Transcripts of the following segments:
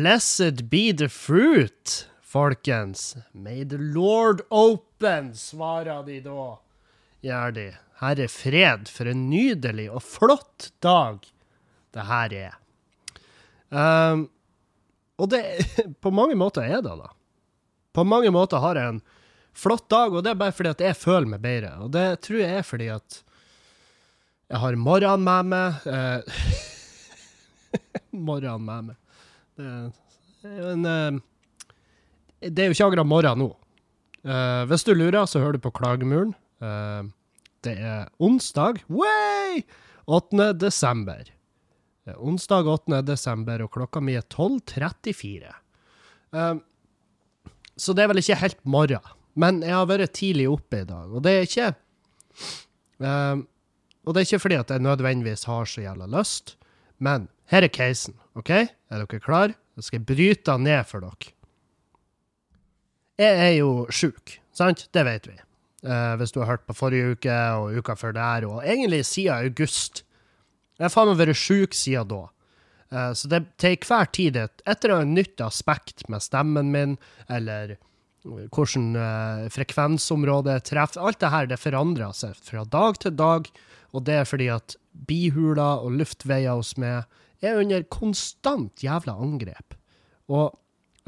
Blessed be the fruit, folkens. May the Lord open, svarer de da. Gjør de. er fred, for en nydelig og flott dag det her er. Um, og det På mange måter er det, da. På mange måter har jeg en flott dag, og det er bare fordi at jeg føler meg bedre. Og det tror jeg er fordi at jeg har morgenen med meg. Uh, morgenen med meg. Men uh, det er jo ikke akkurat morgen nå. Uh, hvis du lurer, så hører du på Klagemuren. det er onsdag, way! 8. desember. Er onsdag 8. desember, og klokka mi er 12.34. så det er vel ikke helt morgen. Men jeg har vært tidlig oppe i dag, og det er ikke um, Og det er ikke fordi at jeg nødvendigvis har så jævla lyst, men her er casen, OK? Er dere klar? Jeg skal bryte den ned for dere. Jeg er jo sjuk, sant? Det vet vi. Uh, hvis du har hørt på forrige uke og uka før der, og egentlig siden august. Jeg har faen meg vært sjuk siden da. Uh, så det til enhver tid et, etter å ha nytt aspekt med stemmen min, eller hvordan uh, frekvensområdet treffer. Alt det her det forandrer seg fra dag til dag, og det er fordi at bihuler og luftveier hos meg er under konstant jævla angrep. Og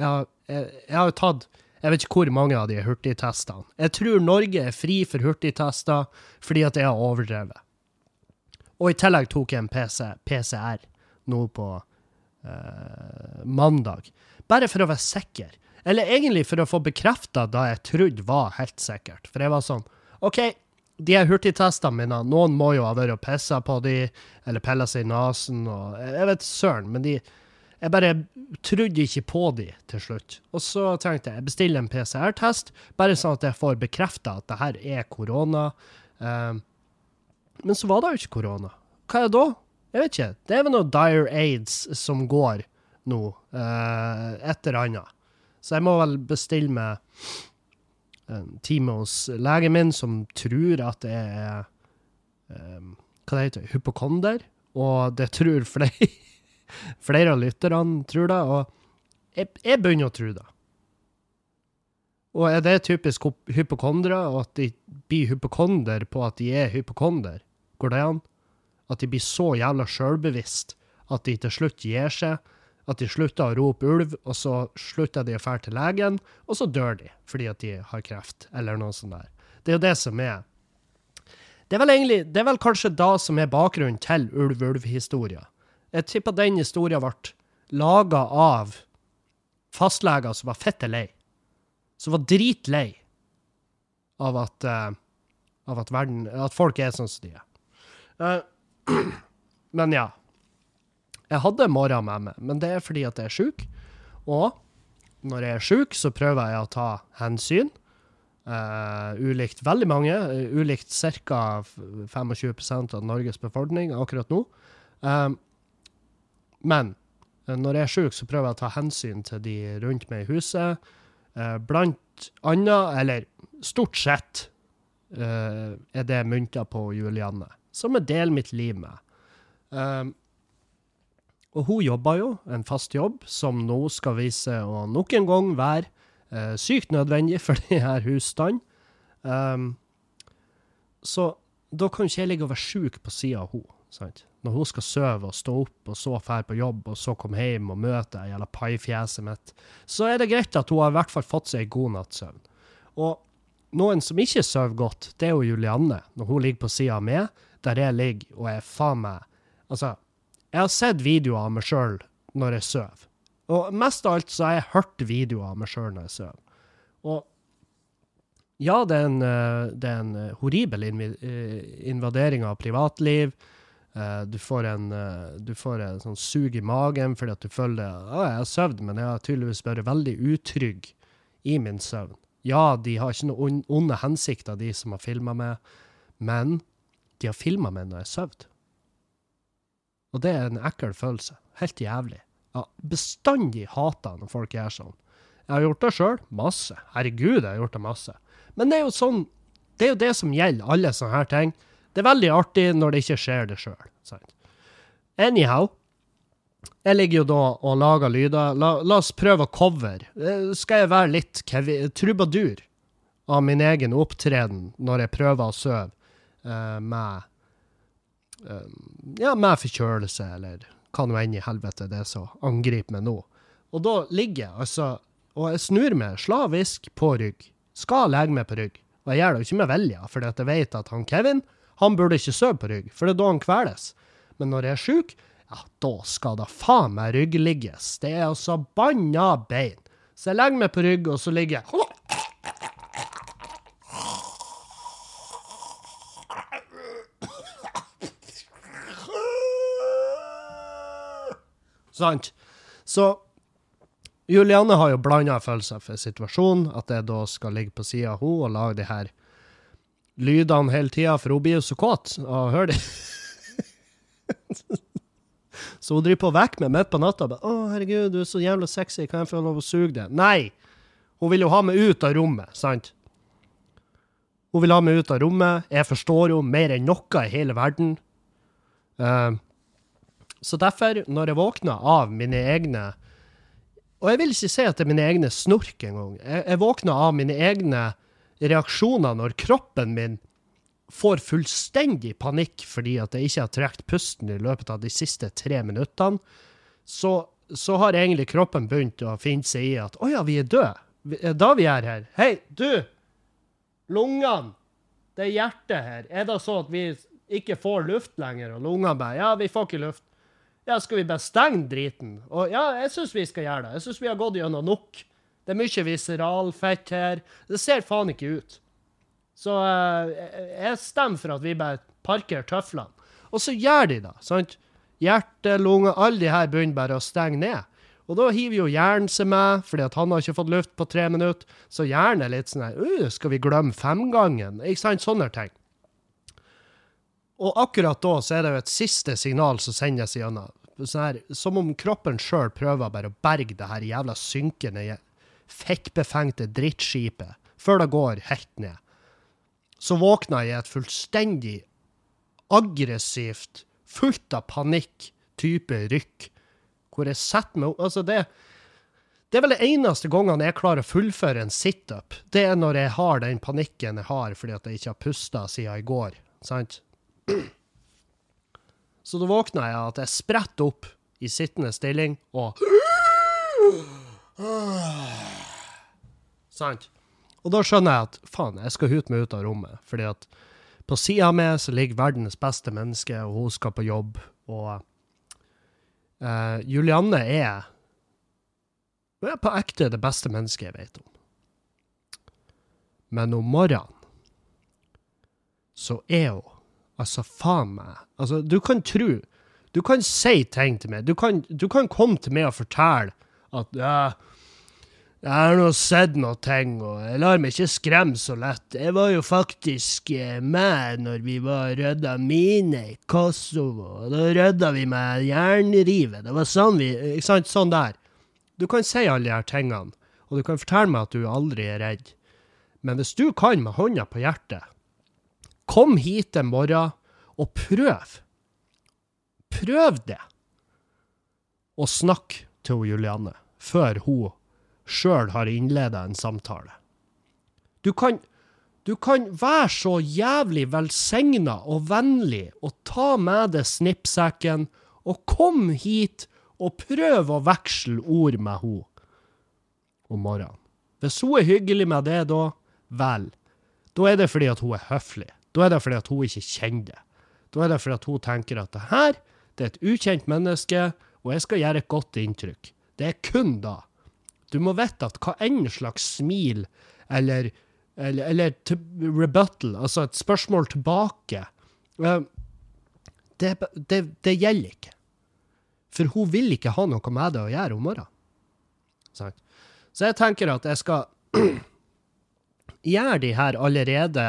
jeg, jeg, jeg har jo tatt jeg vet ikke hvor mange av de hurtigtestene. Jeg tror Norge er fri for hurtigtester fordi at jeg har overdrevet. Og i tillegg tok jeg en PC, PCR nå på eh, mandag. Bare for å være sikker. Eller egentlig for å få bekrefta da jeg trodde var helt sikkert. For jeg var sånn OK, de her hurtigtestene mine, noen må jo ha vært og pissa på de, eller pilla seg i nesen, jeg vet søren, men de Jeg bare trodde ikke på de til slutt. Og så tenkte jeg jeg bestiller en PCR-test, bare sånn at jeg får bekrefta at det her er korona. Um, men så var det jo ikke korona. Hva er det da? Jeg vet ikke. Det er vel noe dire aids som går nå, uh, et eller annet. Så jeg må vel bestille meg en time hos legen min, som tror at det er um, Hva det heter Hypokonder. Og det tror flere, flere av lytterne tror det. Og jeg, jeg begynner å tro det. Og er det typisk hypokondere, at de blir hypokonder på at de er hypokonder? Går det an? At de blir så jævla sjølbevisst at de til slutt gir seg at de slutter å rope ulv, og så slutter de å dra til legen, og så dør de fordi at de har kreft, eller noe sånt der. Det er jo det som er Det er vel egentlig, det er vel kanskje da som er bakgrunnen til ulv-ulv-historia. Jeg tipper den historien ble laga av fastleger som var fette lei. Som var dritlei av at, uh, av at, verden, at folk er sånn som de er. Uh, men ja. Jeg hadde mora med meg, men det er fordi at jeg er sjuk. Og når jeg er sjuk, så prøver jeg å ta hensyn. Uh, ulikt veldig mange. Uh, ulikt ca. 25% av Norges befolkning akkurat nå. Uh, men når jeg er sjuk, så prøver jeg å ta hensyn til de rundt meg i huset. blant annet, eller stort sett, er det mynter på Julianne, som jeg deler mitt liv med. Um, og hun jobber jo en fast jobb, som nå skal vise å nok en gang være eh, sykt nødvendig for de her husstandene. Um, så da kan ikke jeg ligge og være sjuk på sida av henne. Sant? Når hun skal sove og stå opp, og så dra på jobb, og så komme hjem og møte det jævla paifjeset mitt, så er det greit at hun har i hvert fall fått seg en god natts søvn. Og noen som ikke sover godt, det er jo Julianne, når hun ligger på sida av meg, der jeg ligger og er faen meg Altså, jeg har sett videoer av meg sjøl når jeg sover. Og mest av alt så har jeg hørt videoer av meg sjøl når jeg sover. Og ja, det er en, eh, det er en eh, horribel eh, invadering av privatliv. Du får en, du får en sånn sug i magen fordi at du føler at jeg har sovet, men jeg har tydeligvis vært veldig utrygg i min søvn. Ja, de har ikke noen onde hensikter, de som har filma meg, men de har filma meg når jeg sover. Og det er en ekkel følelse. Helt jævlig. Ja, bestandig hata når folk gjør sånn. Jeg har gjort det sjøl. Masse. Herregud, jeg har gjort det masse. Men det er jo sånn Det er jo det som gjelder alle sånne her ting. Det er veldig artig når det ikke skjer det sjøl. Anyhow. Jeg ligger jo da og lager lyder. La, la oss prøve å cover. Eh, Skal jeg være litt kevi, trubadur av min egen opptreden når jeg prøver å sove uh, med eh, Ja, med forkjølelse, eller hva nå enn i helvete det er som angriper meg nå. Og da ligger jeg altså Og jeg snur meg slavisk på rygg. Skal legge meg på rygg. Og jeg gjør det jo ikke med vilje, for jeg vet at han Kevin han burde ikke sove på rygg, for det er da han kveles. Men når jeg er sjuk, ja, da skal da faen meg ryggligges. Det er altså banna bein. Så jeg legger meg på rygg, og så ligger jeg Sant? Så Julianne har jo blanda følelser for situasjonen, at jeg da skal ligge på sida av henne og lage de her lydene hele tida, for hun blir jo så kåt av å høre dem. så hun driver på vekk med midt på natta. bare, 'Å, herregud, du er så jævla sexy, kan jeg få lov å suge deg?' Nei! Hun vil jo ha meg ut av rommet, sant? Hun vil ha meg ut av rommet. Jeg forstår henne mer enn noe i hele verden. Eh, så derfor, når jeg våkner av mine egne Og jeg vil ikke si at det er mine egne snork engang. Jeg, jeg våkner av mine egne reaksjoner når kroppen min får fullstendig panikk fordi at jeg ikke har trukket pusten i løpet av de siste tre minuttene, så, så har egentlig kroppen begynt å finne seg i at 'Å ja, vi er døde'. Er Da vi er her. Hei, du! Lungene! Det er hjertet her. Er det sånn at vi ikke får luft lenger, og lungene bare 'Ja, vi får ikke luft'. Ja, skal vi bare stenge driten? Og ja, jeg syns vi skal gjøre det. Jeg syns vi har gått gjennom nok. Det er mye viseralfett her. Det ser faen ikke ut. Så eh, jeg- stemmer for at vi bare parkerer tøflene. Og så gjør de det. sant? Hjerte, lunge, alle de her begynner bare å stenge ned. Og da hiver jo hjernen seg med, fordi at han har ikke fått luft på tre minutter. Så hjernen er litt sånn her uh, Skal vi glemme femgangen? Ikke sant? Sånne ting. Og akkurat da så er det jo et siste signal som sendes gjennom. Sånn her, som om kroppen sjøl prøver bare å berge det her jævla synkende, fekkbefengte drittskipet før det går helt ned. Så våkner jeg i et fullstendig aggressivt, fullt av panikk type rykk, hvor jeg setter meg opp Altså, det det er vel det eneste gangene jeg klarer å fullføre en situp. Det er når jeg har den panikken jeg har fordi at jeg ikke har pusta siden i går. Sant? Så da våkner jeg at jeg spretter opp i sittende stilling og Sant? Og da skjønner jeg at faen, jeg skal hute meg ut av rommet. Fordi at på sida av meg så ligger verdens beste menneske, og hun skal på jobb. Og uh, Julianne er Hun er på ekte det beste mennesket jeg vet om. Men om morgenen så er hun Altså, faen meg. Altså, du kan tro Du kan si ting til meg. Du kan, du kan komme til meg og fortelle at ja, jeg har nå sett noe ting, og jeg lar meg ikke skremme så lett. Jeg var jo faktisk eh, med når vi var rydda mine i Kosovo, og da rydda vi med jernrive. Det var sånn vi Ikke sant? Sånn der. Du kan si alle de her tingene, og du kan fortelle meg at du aldri er redd. Men hvis du kan med hånda på hjertet, kom hit en morgen og prøv. Prøv det. Og snakk til hun Julianne før hun sjøl har innleda en samtale. Du kan, du kan være så jævlig velsigna og vennlig og ta med deg snippsekken og kom hit og prøv å veksle ord med henne om morgenen. Hvis hun er hyggelig med det da, vel, da er det fordi at hun er høflig. Da er det fordi at hun ikke kjenner det. Da er det fordi at hun tenker at det her, det er et ukjent menneske, og jeg skal gjøre et godt inntrykk. Det er kun da. Du må vite at hva enn slags smil eller, eller, eller rebuttal, altså et spørsmål tilbake, eh, det, det, det gjelder ikke. For hun vil ikke ha noe med det å gjøre om morgenen. Så jeg tenker at jeg skal gjøre de her allerede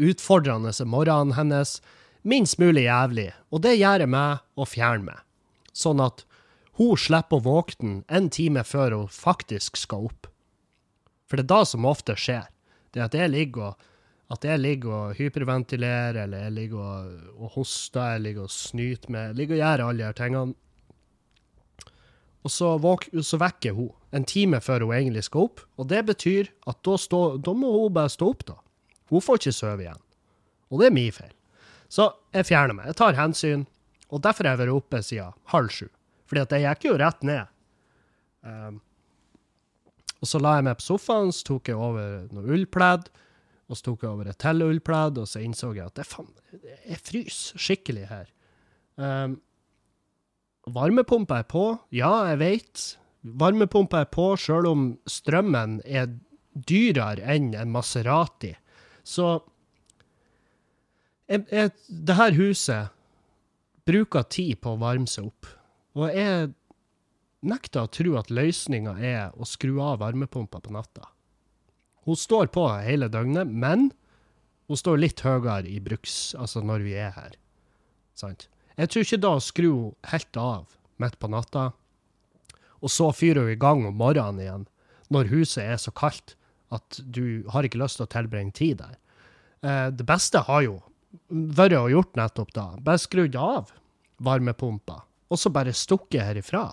utfordrende morgenene hennes minst mulig jævlig, og det gjør jeg med å fjerne meg. Sånn at hun slipper å våkne en time før hun faktisk skal opp. For det er da som ofte skjer. Det at jeg ligger og, at jeg ligger og hyperventilerer, eller jeg ligger og, og hoster, jeg ligger og snyter med, jeg ligger og gjør alle de her tingene. og så, våk, så vekker hun en time før hun egentlig skal opp. Og det betyr at da, stå, da må hun bare stå opp, da. Hun får ikke sove igjen. Og det er min feil. Så jeg fjerner meg. Jeg tar hensyn. Og derfor har jeg vært oppe siden halv sju. Fordi at jeg gikk jo rett ned. Um, og så la jeg meg på sofaen, så tok jeg over noe ullpledd. Og så tok jeg over et til ullpledd, og så innså jeg at det faen, jeg fryser skikkelig her. Um, varmepumpa er på. Ja, jeg vet. Varmepumpa er på sjøl om strømmen er dyrere enn en Maserati. Så jeg, jeg, det her huset bruker tid på å varme seg opp. Og jeg nekter å tro at løsninga er å skru av varmepumpa på natta. Hun står på hele døgnet, men hun står litt høyere i bruks, altså når vi er her. Sant? Jeg tror ikke da å skru helt av midt på natta, og så fyrer hun i gang om morgenen igjen, når huset er så kaldt at du har ikke lyst til å tilbringe tid der. Eh, det beste har jo vært å gjort nettopp da. Bare skrudd av varmepumpa, og så bare stukket herifra.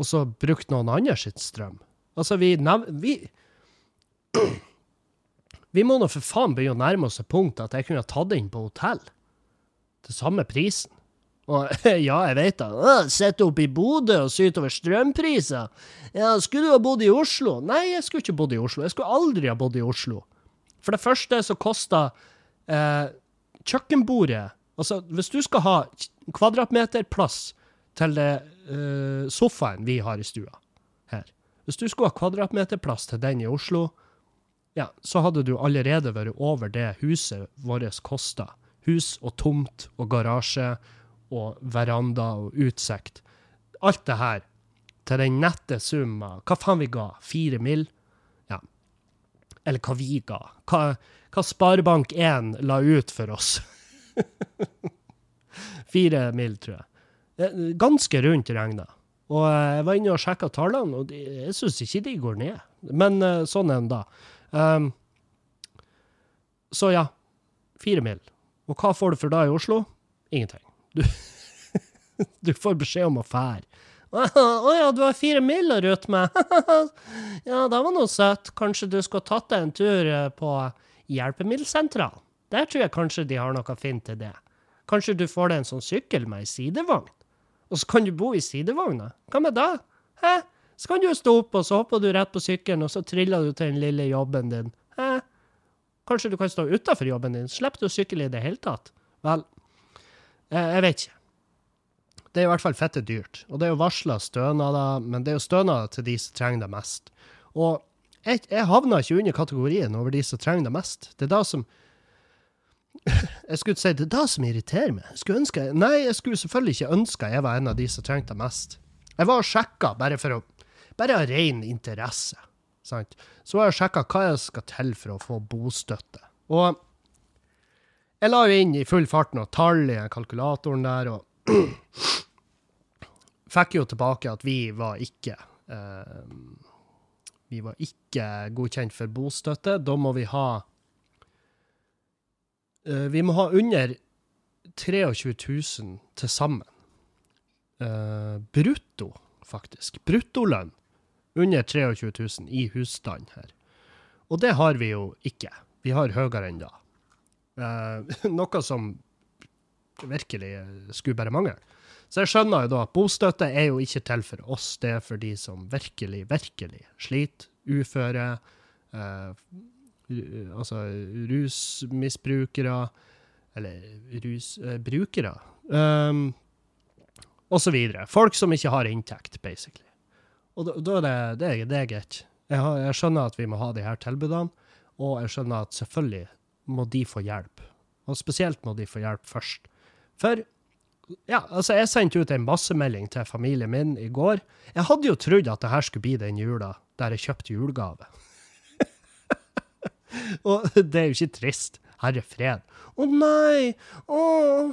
Og så brukt noen andre sitt strøm. Altså, vi, vi Vi må nå for faen begynne å nærme oss et punkt at jeg kunne ha tatt inn på hotell. Til samme prisen. Og ja, jeg vet da. Sitte oppe i Bodø og syte over strømpriser. Ja, skulle du ha bodd i Oslo? Nei, jeg skulle ikke bodd i Oslo. Jeg skulle aldri ha bodd i Oslo. For det første så kosta eh, kjøkkenbordet Altså, hvis du skal ha kvadratmeterplass til det eh, sofaen vi har i stua her Hvis du skulle ha kvadratmeterplass til den i Oslo, ja, så hadde du allerede vært over det huset vårt kosta. Hus og tomt og garasje og veranda og utsikt. Alt det her til den nette summa. Hva faen vi ga? Fire mill.? Ja. Eller hva vi ga. Hva, hva Sparebank1 la ut for oss. Fire mill., tror jeg. Ganske rundt regna. Og jeg var inne og sjekka tallene, og jeg syns ikke de går ned. Men uh, sånn er det da. Um, så ja, fire mill. Og hva får du for da i Oslo? Ingenting. Du, du får beskjed om å fære. Å ja, du har fire mil å rutte med. ja, det var noe søtt. Kanskje du skulle tatt deg en tur eh, på hjelpemiddelsentralen? Der tror jeg kanskje de har noe fint til det. Kanskje du får deg en sånn sykkel med ei sidevogn? Og så kan du bo i sidevogna? Hva med det? Hæ? Så kan du jo stå opp, og så hopper du rett på sykkelen, og så triller du til den lille jobben din. Hæ? Kanskje du kan stå utafor jobben din? Slipper du å sykle i det hele tatt? Vel, jeg vet ikke. Det er i hvert fall fette dyrt. Og det er jo varsla stønader, men det er jo stønader til de som trenger det mest. Og jeg, jeg havna ikke under kategorien over de som trenger det mest. Det er da som Jeg skulle si det er det som irriterer meg. Jeg skulle ønske, nei, jeg skulle selvfølgelig ikke ønske jeg var en av de som trengte det mest. Jeg var og sjekka bare for å Bare av ren interesse. Sant? Så var jeg sjekka hva jeg skal til for å få bostøtte. Og jeg la jo inn i full fart noen tall i kalkulatoren der, og fikk jo tilbake at vi var ikke eh, Vi var ikke godkjent for bostøtte. Da må vi ha eh, Vi må ha under 23 000 til sammen. Eh, brutto, faktisk. Bruttolønn under 23 000 i husstand her. Og det har vi jo ikke. Vi har høyere enn da. Uh, noe som virkelig skulle bare mangle. Så jeg skjønner jo da at bostøtte er jo ikke til for oss, det er for de som virkelig, virkelig sliter. Uføre, eh, altså rusmisbrukere, eller rusbrukere, eh, um, videre. Folk som ikke har inntekt, basically. Og da, da er det, det er greit. Jeg, jeg skjønner at vi må ha de her tilbudene, og jeg skjønner at selvfølgelig må de få hjelp. Og spesielt må de få hjelp først. For ja, altså, jeg sendte ut en massemelding til familien min i går. Jeg hadde jo trodd at det her skulle bli den jula der jeg kjøpte julegave. og det er jo ikke trist. Herre fred. Å nei! Å,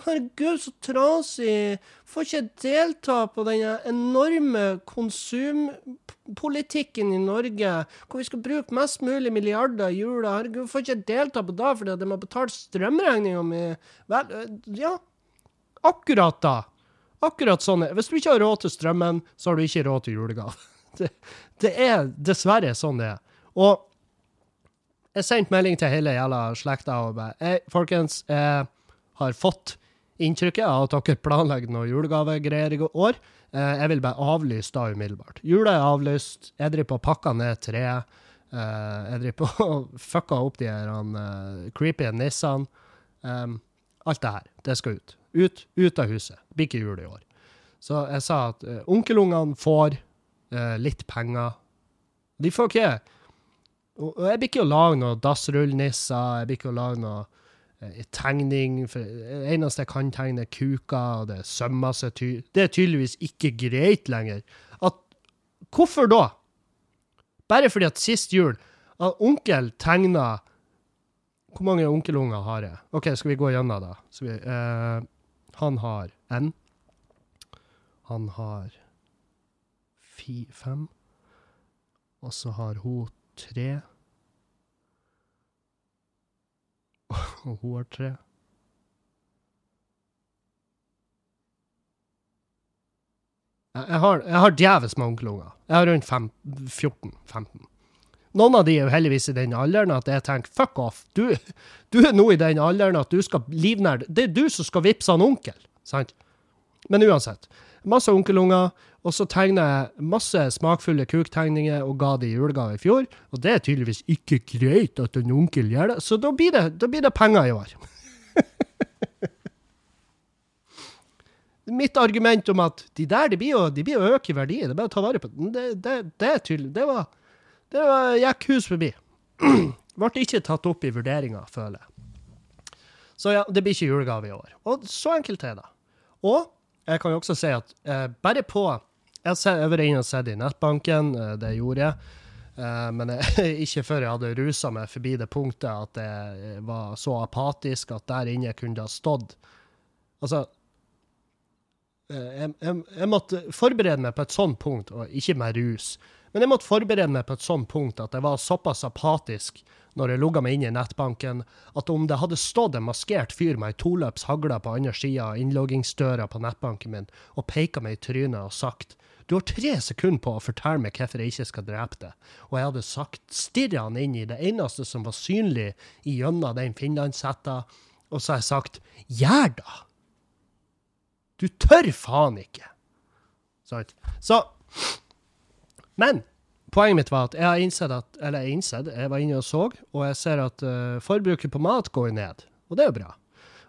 herregud, så trasig! Får ikke delta på denne enorme konsumpolitikken i Norge, hvor vi skal bruke mest mulig milliarder i jula. Herregud, får ikke delta på det fordi de har betalt strømregninga mi. Vel, ja. Akkurat da. Akkurat sånn. Hvis du ikke har råd til strømmen, så har du ikke råd til julegave. Det, det er dessverre sånn det er. Og jeg sendte melding til hele jævla slekta og bare Hei, folkens, jeg har fått inntrykket av at dere planlegger noe julegavegreier i år. Eh, Jeg vil bare avlyse da umiddelbart. Jula er avlyst. Jeg driver på å pakke ned treet. Eh, Jeg driver på og fucke opp de her eh, creepy nissene. Alt det her, det skal ut. Ut, ut av huset. Blir ikke jul i år. Så jeg sa at uh, onkelungene får litt penger. De får ikke og jeg blir ikke å lage noen dassrullnisser, jeg blir ikke å lage noe eh, tegning. For det eneste jeg kan tegne, er kuker, og det sømmer seg ty Det er tydeligvis ikke greit lenger. At, hvorfor da? Bare fordi at sist jul at onkel tegna Hvor mange onkelunger har jeg? OK, skal vi gå gjennom? Så vi, eh, han har én. Han har fi, fem. Og så har hun tre. Og hun har tre. Jeg har, jeg har djevelsk mange onkelunger. Jeg har rundt 14-15. Noen av de er jo heldigvis i den alderen at jeg tenker fuck off. Du, du er nå i den alderen at du skal livnære Det er du som skal vippse han onkel. Sant? Men uansett. Masse onkelunger. Og så tegner jeg masse smakfulle kuktegninger og ga det i julegave i fjor. Og det er tydeligvis ikke greit at en onkel gjør det, så da blir det, da blir det penger i år. Mitt argument om at de der de blir, jo, de blir å øke i verdi, det er bare å ta vare på det, det, det er tydelig. Det var, det var gikk hus forbi. Ble ikke tatt opp i vurderinga, føler jeg. Så ja, det blir ikke julegave i år. Og så enkelt er det. Og jeg kan jo også si at eh, bare på Jeg jeg har vært inne og sett i nettbanken, eh, det gjorde jeg. Eh, men jeg, ikke før jeg hadde rusa meg forbi det punktet at jeg var så apatisk at der inne kunne det ha stått Altså eh, jeg, jeg, jeg måtte forberede meg på et sånt punkt, og ikke med rus. Men jeg måtte forberede meg på et sånt punkt at jeg var såpass apatisk når jeg logga meg inn i nettbanken, at om det hadde stått en maskert fyr med ei toløps hagle på andre sida av innloggingsdøra på nettbanken min og peka meg i trynet og sagt du har tre sekunder på å fortelle meg hvorfor jeg ikke skal drepe deg. Og jeg hadde sagt, stirra han inn i det eneste som var synlig gjennom den finlandshetta, og så har jeg sagt, gjør da! Du tør faen ikke! Sant? Så Men poenget mitt var at jeg har innsett at Eller jeg innsett, jeg var inne og så, og jeg ser at uh, forbruket på mat går ned. Og det er jo bra.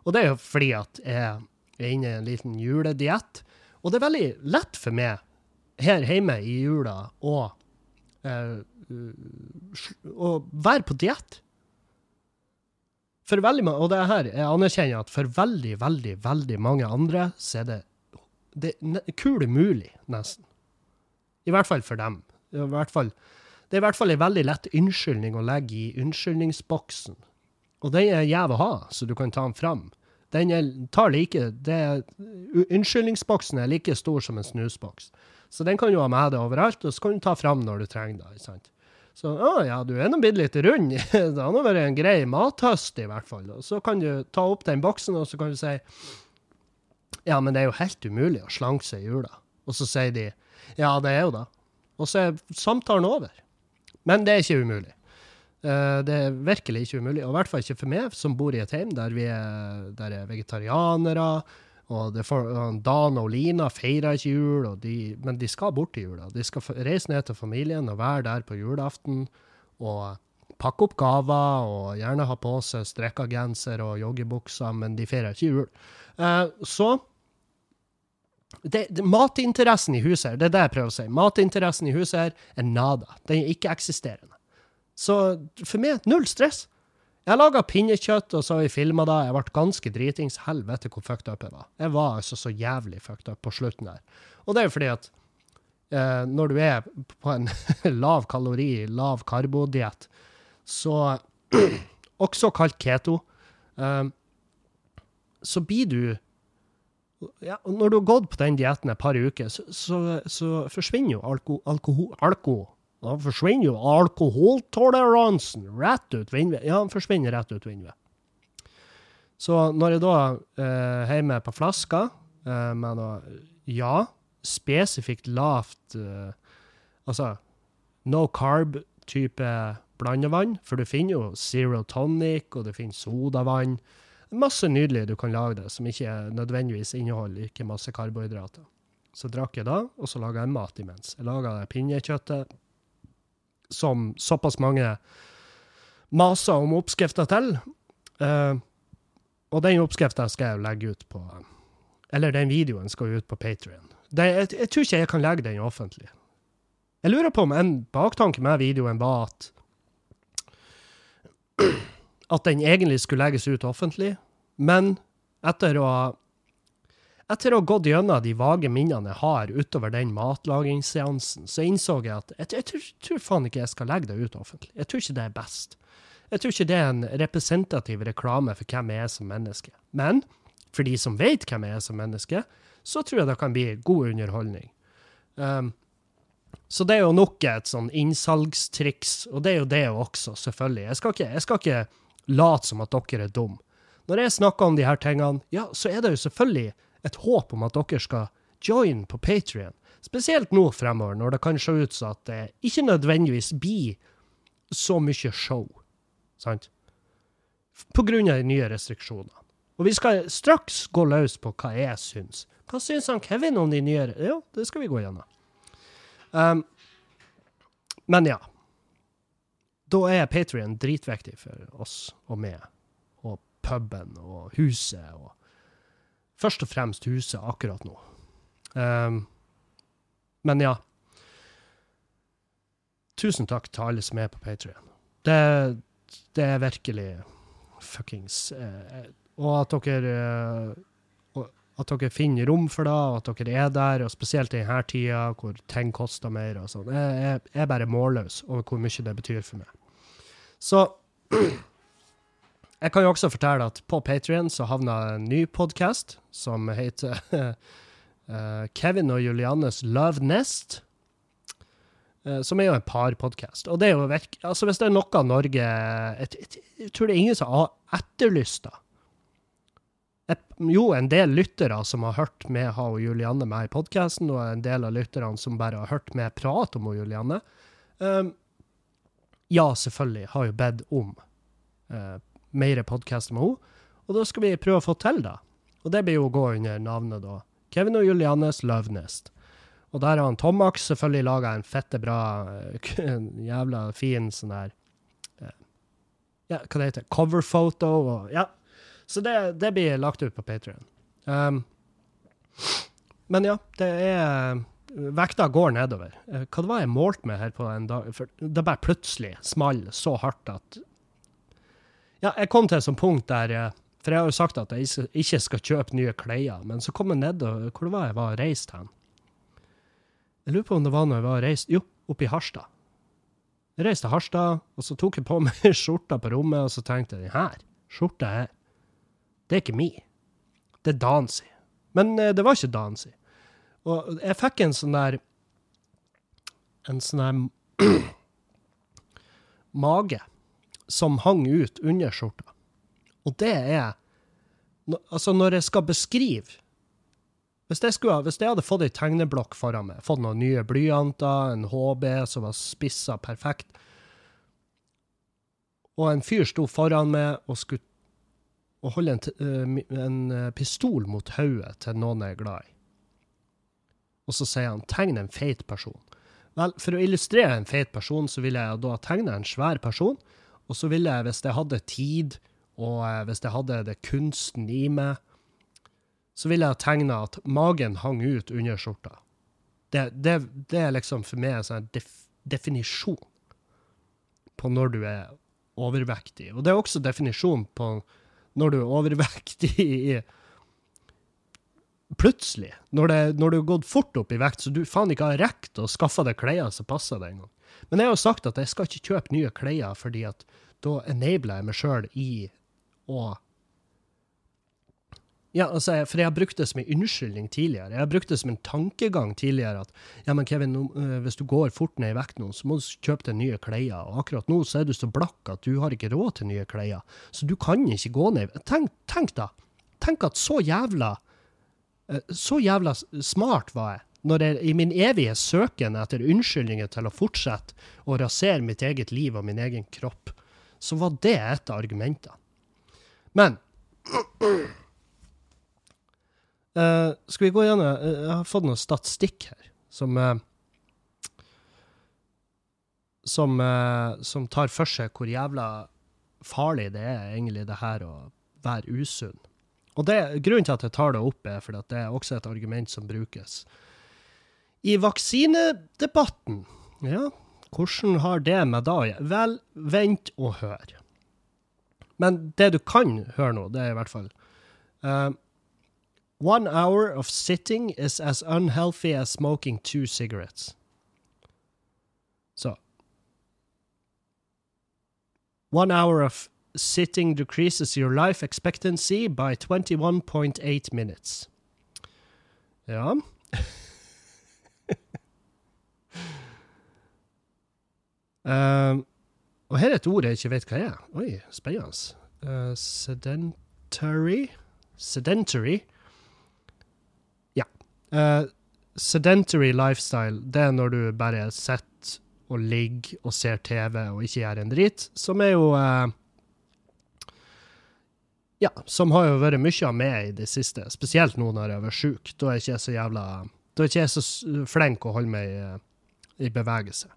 Og det er jo fordi at jeg er inne i en liten julediett. Og det er veldig lett for meg her hjemme i jula og, eh, og være på diett. For veldig og det er her, jeg anerkjenner at for veldig, veldig, veldig mange andre, så er det, det kul umulig, nesten. I hvert fall for dem. I hvert fall, det er i hvert fall en veldig lett unnskyldning å legge i unnskyldningsboksen. Og den er gjev å ha, så du kan ta den fram. Den er, tar like, det unnskyldningsboksen er like stor som en snusboks. Så den kan du ha med deg overalt, og så kan du ta fram når du trenger det. ikke sant? Så å ja, du er nå blitt litt rund. Det har nå vært en grei mathøst, i hvert fall. Og så kan du ta opp den boksen, og så kan du si Ja, men det er jo helt umulig å slanke seg i jula. Og så sier de ja, det er jo det. Og så er samtalen over. Men det er ikke umulig. Eh, Det er virkelig ikke umulig, og i hvert fall ikke for meg, som bor i et hjem der vi er, der er vegetarianere. Og får, Dan og Lina feirer ikke jul, de, men de skal bort til jula. De skal reise ned til familien og være der på julaften. Og pakke opp gaver, og gjerne ha på seg strekka genser og joggebukser, men de feirer ikke jul. Eh, Så det, det, matinteressen i huset her, det er det jeg prøver å si. Matinteressen i huset her er nada. Den er ikke-eksisterende. Så for meg, null stress. Jeg laga pinnekjøtt, og så har vi filma det. Jeg ble ganske dritings. Helvete hvor fucked up jeg var. Jeg var altså så jævlig fucked up på slutten der. Og det er jo fordi at eh, når du er på en lav kalori, lav karbodiett, så Også kalt keto. eh, så blir du ja, når du har gått på den dietten et par uker, så, så, så forsvinner jo alko, alkohol, alko, da forsvinner jo alkoholtoleransen rett ut vinduet. Ja, den forsvinner rett ut vinduet. Så når jeg da eh, hjemme på flaska, eh, men noe ja, spesifikt lavt eh, Altså no carb-type blandevann, for du finner jo zero tonic, og du finner sodavann. Masse nydelig du kan lage det, som ikke nødvendigvis inneholder ikke masse karbohydrater. Så drakk jeg da, og så laga jeg mat imens. Jeg laga pinnekjøttet som såpass mange maser om oppskrifter til. Uh, og den oppskrifta skal jeg legge ut på Eller den videoen skal ut på Patrion. Jeg, jeg, tror ikke jeg kan legge den offentlig. Jeg lurer på om en baktanke med videoen var at at den egentlig skulle legges ut offentlig, men etter å ha etter å ha gått gjennom de vage minnene jeg har utover den matlagingsseansen, så innså jeg at jeg, jeg, tror, tror, faen ikke jeg skal legge det ut offentlig. Jeg tror ikke det er best. Jeg tror ikke det er en representativ reklame for hvem jeg er som menneske. Men for de som vet hvem jeg er som menneske, så tror jeg det kan bli god underholdning. Um, så det er jo nok et sånn innsalgstriks, og det er jo det også, selvfølgelig. Jeg skal ikke, jeg skal ikke late som at dere er dumme. Når jeg snakker om de her tingene, ja, så er det jo selvfølgelig et håp om at dere skal join på Patrion. Spesielt nå fremover, når det kan se ut som at det ikke nødvendigvis blir så mye show sant? På grunn av de nye restriksjonene. Og vi skal straks gå løs på hva jeg syns. Hva syns han Kevin om de nye Jo, det skal vi gå gjennom. Um, men ja. Da er Patrion dritviktig for oss og meg, og puben og huset, og først og fremst huset akkurat nå. Um, men ja. Tusen takk til alle som er på Patrion. Det, det er virkelig fuckings eh, Og at dere eh, at dere finner rom for det, og at dere er der, og spesielt i denne tida hvor ting koster mer. og sånn. Jeg, jeg, er bare målløs over hvor mye det betyr for meg. Så jeg kan jo også fortelle at på Patrion så havna en ny podkast som heter uh, Kevin og Juliannes Love Nest. Eh, som er jo en parpodkast. Og det er jo virke, altså hvis det er noe Norge Jeg, jeg, tror det er ingen som har etterlyst det. Jo, en del lyttere som har hørt med ha og Julianne med i podkasten, og en del av lytterne som bare har hørt med prat om og Julianne. Um, ja, selvfølgelig har jo bedt om uh, mer podkast med henne, og da skal vi prøve å få til det. Og det blir jo å gå under navnet da Kevin og Julianes Lovenest. Og der har han Tomax selvfølgelig laga en fette bra, en jævla fin sånn der eh, Ja, hva det heter Coverphoto og Ja. Så det, det blir lagt ut på Patrion. Um, men ja, det er Vekta går nedover. Eh, hva det var jeg målte med her på en dag? For det bare plutselig small så hardt at Ja, jeg kom til et sånt punkt der eh, For jeg har jo sagt at jeg ikke skal kjøpe nye klær, men så kom jeg nedover Hvor var jeg var reist hen? Jeg lurer på om det var når jeg var reist Jo, oppe i Harstad. Jeg reiste til Harstad, og så tok jeg på meg skjorta på rommet, og så tenkte jeg her, skjorta her, det er ikke mi. Det er Dan. Men eh, det var ikke Dan. Og jeg fikk en sånn der En sånn der mage som hang ut under skjorta. Og det er Altså, når jeg skal beskrive hvis jeg, skulle, hvis jeg, hadde fått ei tegneblokk foran meg, fått noen nye blyanter, en HB som var spissa perfekt, og en fyr sto foran meg og skulle og holde en, eh, en eh, pistol mot hodet til noen jeg er glad i, og så sier han 'tegn en feit person'. Vel, for å illustrere en feit person, så vil jeg da tegne en svær person, og så ville jeg, hvis jeg hadde tid, og eh, hvis jeg hadde det kunsten i meg, så ville jeg tegne at magen hang ut under skjorta. Det, det, det er liksom for meg en sånn def, definisjon på når du er overvektig. Og det er også definisjon på når du er overvektig plutselig. Når, det, når, du har gått fort opp i vekt, så du faen ikke har rekt å skaffe deg klær som passer deg engang. Men jeg har jo sagt at jeg skal ikke kjøpe nye klær, fordi at da enabler jeg meg sjøl i å ja, altså, for jeg har brukt det som en unnskyldning tidligere. Jeg har brukt det som en tankegang tidligere. At ja, men Kevin, uh, hvis du går fort ned i vekt nå, så må du kjøpe deg nye klær. Og akkurat nå så er du så blakk at du har ikke råd til nye klær. Så du kan ikke gå ned. Tenk, tenk da. Tenk at så jævla Eh, Så jævla smart var jeg. Når jeg i min evige søken etter unnskyldninger til å fortsette å rasere mitt eget liv og min egen kropp, så var det et av argumentene. Men Uh, Skal vi gå gjennom uh, Jeg har fått noe statistikk her som uh, som, eh, som tar for seg hvor jævla farlig det er egentlig det her å være usunn. Og det, Grunnen til at jeg tar det opp, er fordi at det er også et argument som brukes. I vaksinedebatten, ja, hvordan har det med da å gjøre? Vel, vent og hør. Men det du kan høre nå, det er i hvert fall uh, One hour of sitting is as unhealthy as smoking two cigarettes. Så One hour of sitting decreases your life expectancy by 21.8 minutes. Ja. um, og her er et ord jeg ikke vet hva er. Oi, spennende. Uh, sedentary Sedentary. Ja. Uh, sedentary lifestyle, det er når du bare sitter og ligger og ser TV og ikke gjør en drit, som er jo uh, Ja, som har jo vært mye av meg i det siste, spesielt nå når jeg har vært sjuk. Da er jeg ikke så jævla Da er ikke jeg så flink å holde meg i, i bevegelse.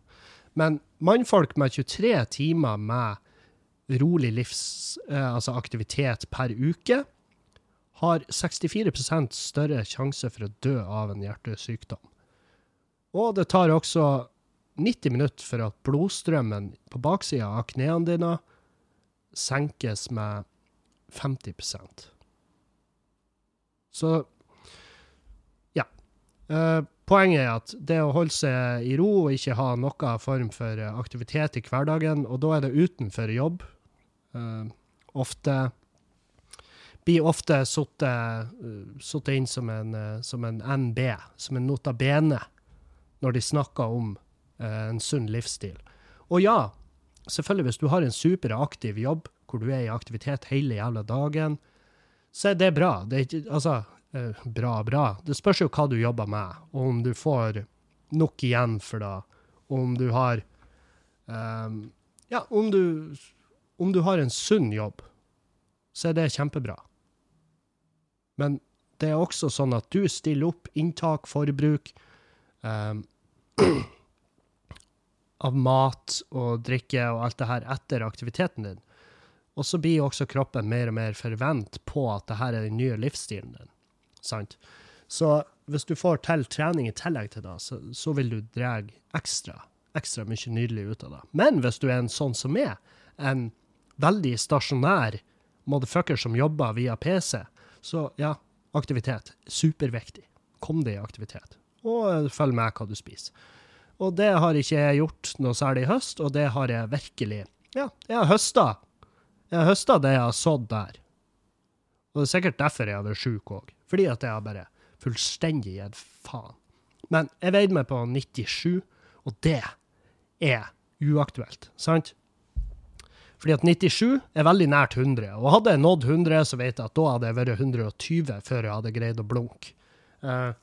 Men mannfolk med 23 timer med rolig livs, eh, altså aktivitet per uke, har 64% større sjanse for å dø av en hjertesykdom. Og det tar også 90 minutter for at blodstrømmen på baksida av knærne dine senkes med 50% Så ja. Eh, poenget er at det å holde seg i ro og ikke ha noen form for eh, aktivitet i hverdagen, og da er det utenfor jobb, eh, ofte blir ofte satt inn som en, eh, som en NB, som en nota bene, når de snakker om eh, en sunn livsstil. Og ja, selvfølgelig hvis du har en superaktiv jobb, hvor du er i aktivitet hele jævla dagen, så er det bra. Det er ikke, altså, eh, bra, bra. Det spørs jo hva du jobber med, og om du får nok igjen for det, om du har um, Ja, om du, om du har en sunn jobb, så er det kjempebra. Men det er også sånn at du stiller opp inntak, forbruk um, av mat og drikke og alt det her etter aktiviteten din. Og så blir også kroppen mer og mer forvent på at det her er den nye livsstilen din. Sant? Så hvis du får til trening i tillegg til det, så, så vil du dra ekstra, ekstra mye nydelig ut av det. Men hvis du er en sånn som meg, en veldig stasjonær motherfucker som jobber via PC, så ja, aktivitet. Superviktig. Kom deg i aktivitet. Og følg med hva du spiser. Og det har ikke jeg gjort noe særlig i høst, og det har jeg virkelig Ja, jeg har høsta. Jeg har høsta det jeg har sådd der. Og det er sikkert derfor jeg har vært sjuk òg. Fordi at jeg har bare fullstendig gitt faen. Men jeg veide meg på 97, og det er uaktuelt, sant? Fordi at 97 er veldig nært 100, og hadde jeg nådd 100, så vet jeg at da hadde jeg vært 120 før jeg hadde greid å blunke. Uh,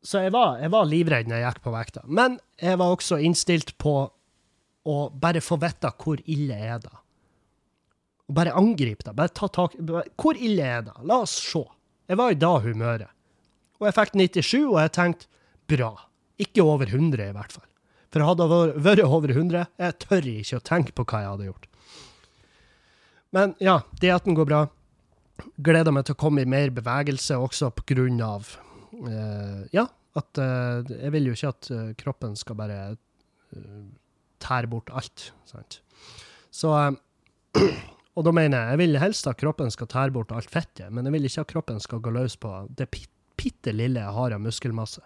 så jeg var, jeg var livredd når jeg gikk på vekta. Men jeg var også innstilt på å bare få vite hvor ille er det. Og bare angripe det. Bare ta tak Hvor ille er det? La oss se. Jeg var i da humøret. Og jeg fikk 97, og jeg tenkte bra. Ikke over 100 i hvert fall. For hadde det vært over 100, jeg tør ikke å tenke på hva jeg hadde gjort. Men ja, dietten går bra. Gleder meg til å komme i mer bevegelse, også på grunn av uh, Ja, at uh, jeg vil jo ikke at uh, kroppen skal bare tære bort alt. Sant? Så Og da mener jeg jeg vil helst at kroppen skal tære bort alt fettet, men jeg vil ikke at kroppen skal gå løs på det bitte lille jeg har av muskelmasse.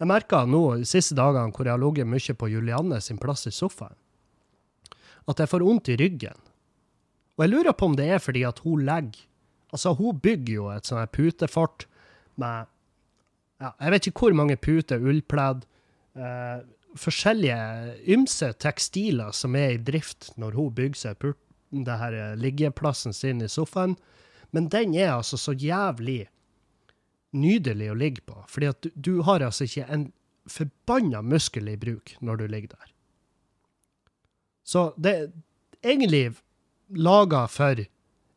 Jeg merka nå de siste dagene hvor jeg har ligget mye på Julianne sin plass i sofaen, at jeg får vondt i ryggen. Og jeg lurer på om det er fordi at hun legger Altså, hun bygger jo et sånt putefort med ja, Jeg vet ikke hvor mange puter, ullpledd, eh, forskjellige ymse tekstiler som er i drift når hun bygger seg det her eh, liggeplassen sin i sofaen. Men den er altså så jævlig nydelig å ligge på. Fordi at du, har altså ikke en forbanna muskel i bruk når du ligger der. Så det er egentlig laga for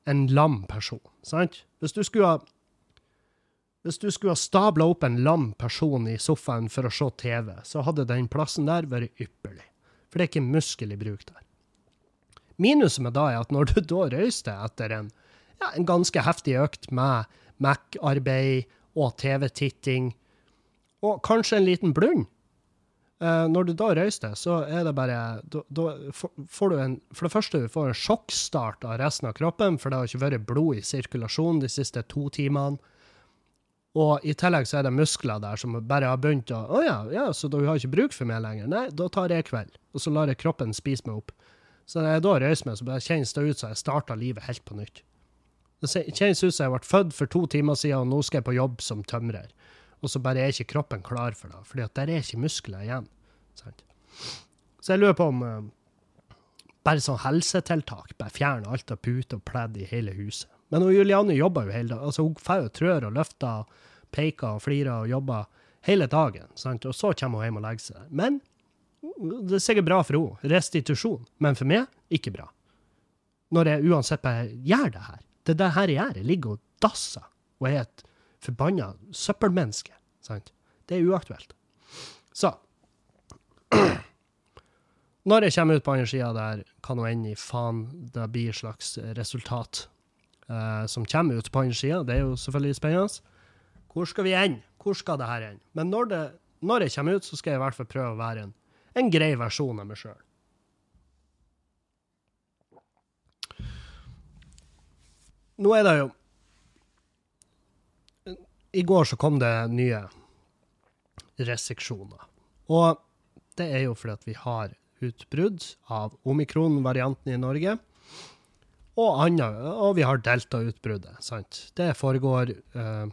en lam person, sant? Hvis du skulle ha hvis du skulle ha stabla opp en lam person i sofaen for å se TV, så hadde den plassen der vært ypperlig. For det er ikke muskel i bruk der. Minuset med da er at når du da røyster etter en, ja, en ganske heftig økt med Mac-arbeid og TV-titting, og kanskje en liten blund, eh, når du da røyster, så er det bare da får du en For det første, du får en sjokkstart av resten av kroppen, for det har ikke vært blod i sirkulasjon de siste to timene. Og i tillegg så er det muskler der som bare har begynt å Å ja, ja, så du har ikke bruk for meg lenger? Nei, da tar jeg kveld. Og så lar jeg kroppen spise meg opp. Så da jeg da reiser meg, så det kjennes det ut som jeg starta livet helt på nytt. Det kjennes ut som jeg ble født for to timer siden, og nå skal jeg på jobb som tømrer. Og så bare er ikke kroppen klar for det, at der er ikke muskler igjen. Så jeg lurer på om uh, bare sånn helsetiltak, bare fjerne alt av puter og pledd i hele huset. Men hun Juliane jobber jo hele dagen. Altså, hun får jo trør og løfter, peker og flirer og jobber hele dagen. Sant? Og så kommer hun hjem og legger seg. Men det er sikkert bra for henne. Restitusjon. Men for meg, ikke bra. Når jeg uansett bare gjør det her. Det er det her jeg gjør. Jeg ligger og dasser og er et forbanna søppelmenneske. Sant? Det er uaktuelt. Så Når jeg kommer ut på andre sida der, kan nå enn i faen det blir slags resultat uh, som kommer ut på andre sida. Det er jo selvfølgelig spennende. Hvor skal vi ende? Hvor skal det her ende? Men når, det, når, jeg kommer ut, så skal jeg i hvert fall prøve å være en, en grei versjon av meg sjøl. Nå er det jo I går så kom det nye restriksjoner. Og det er jo fordi at vi har utbrudd av omikron-varianten i Norge. Og, andre, og vi har Delta-utbruddet. sant? Det foregår uh,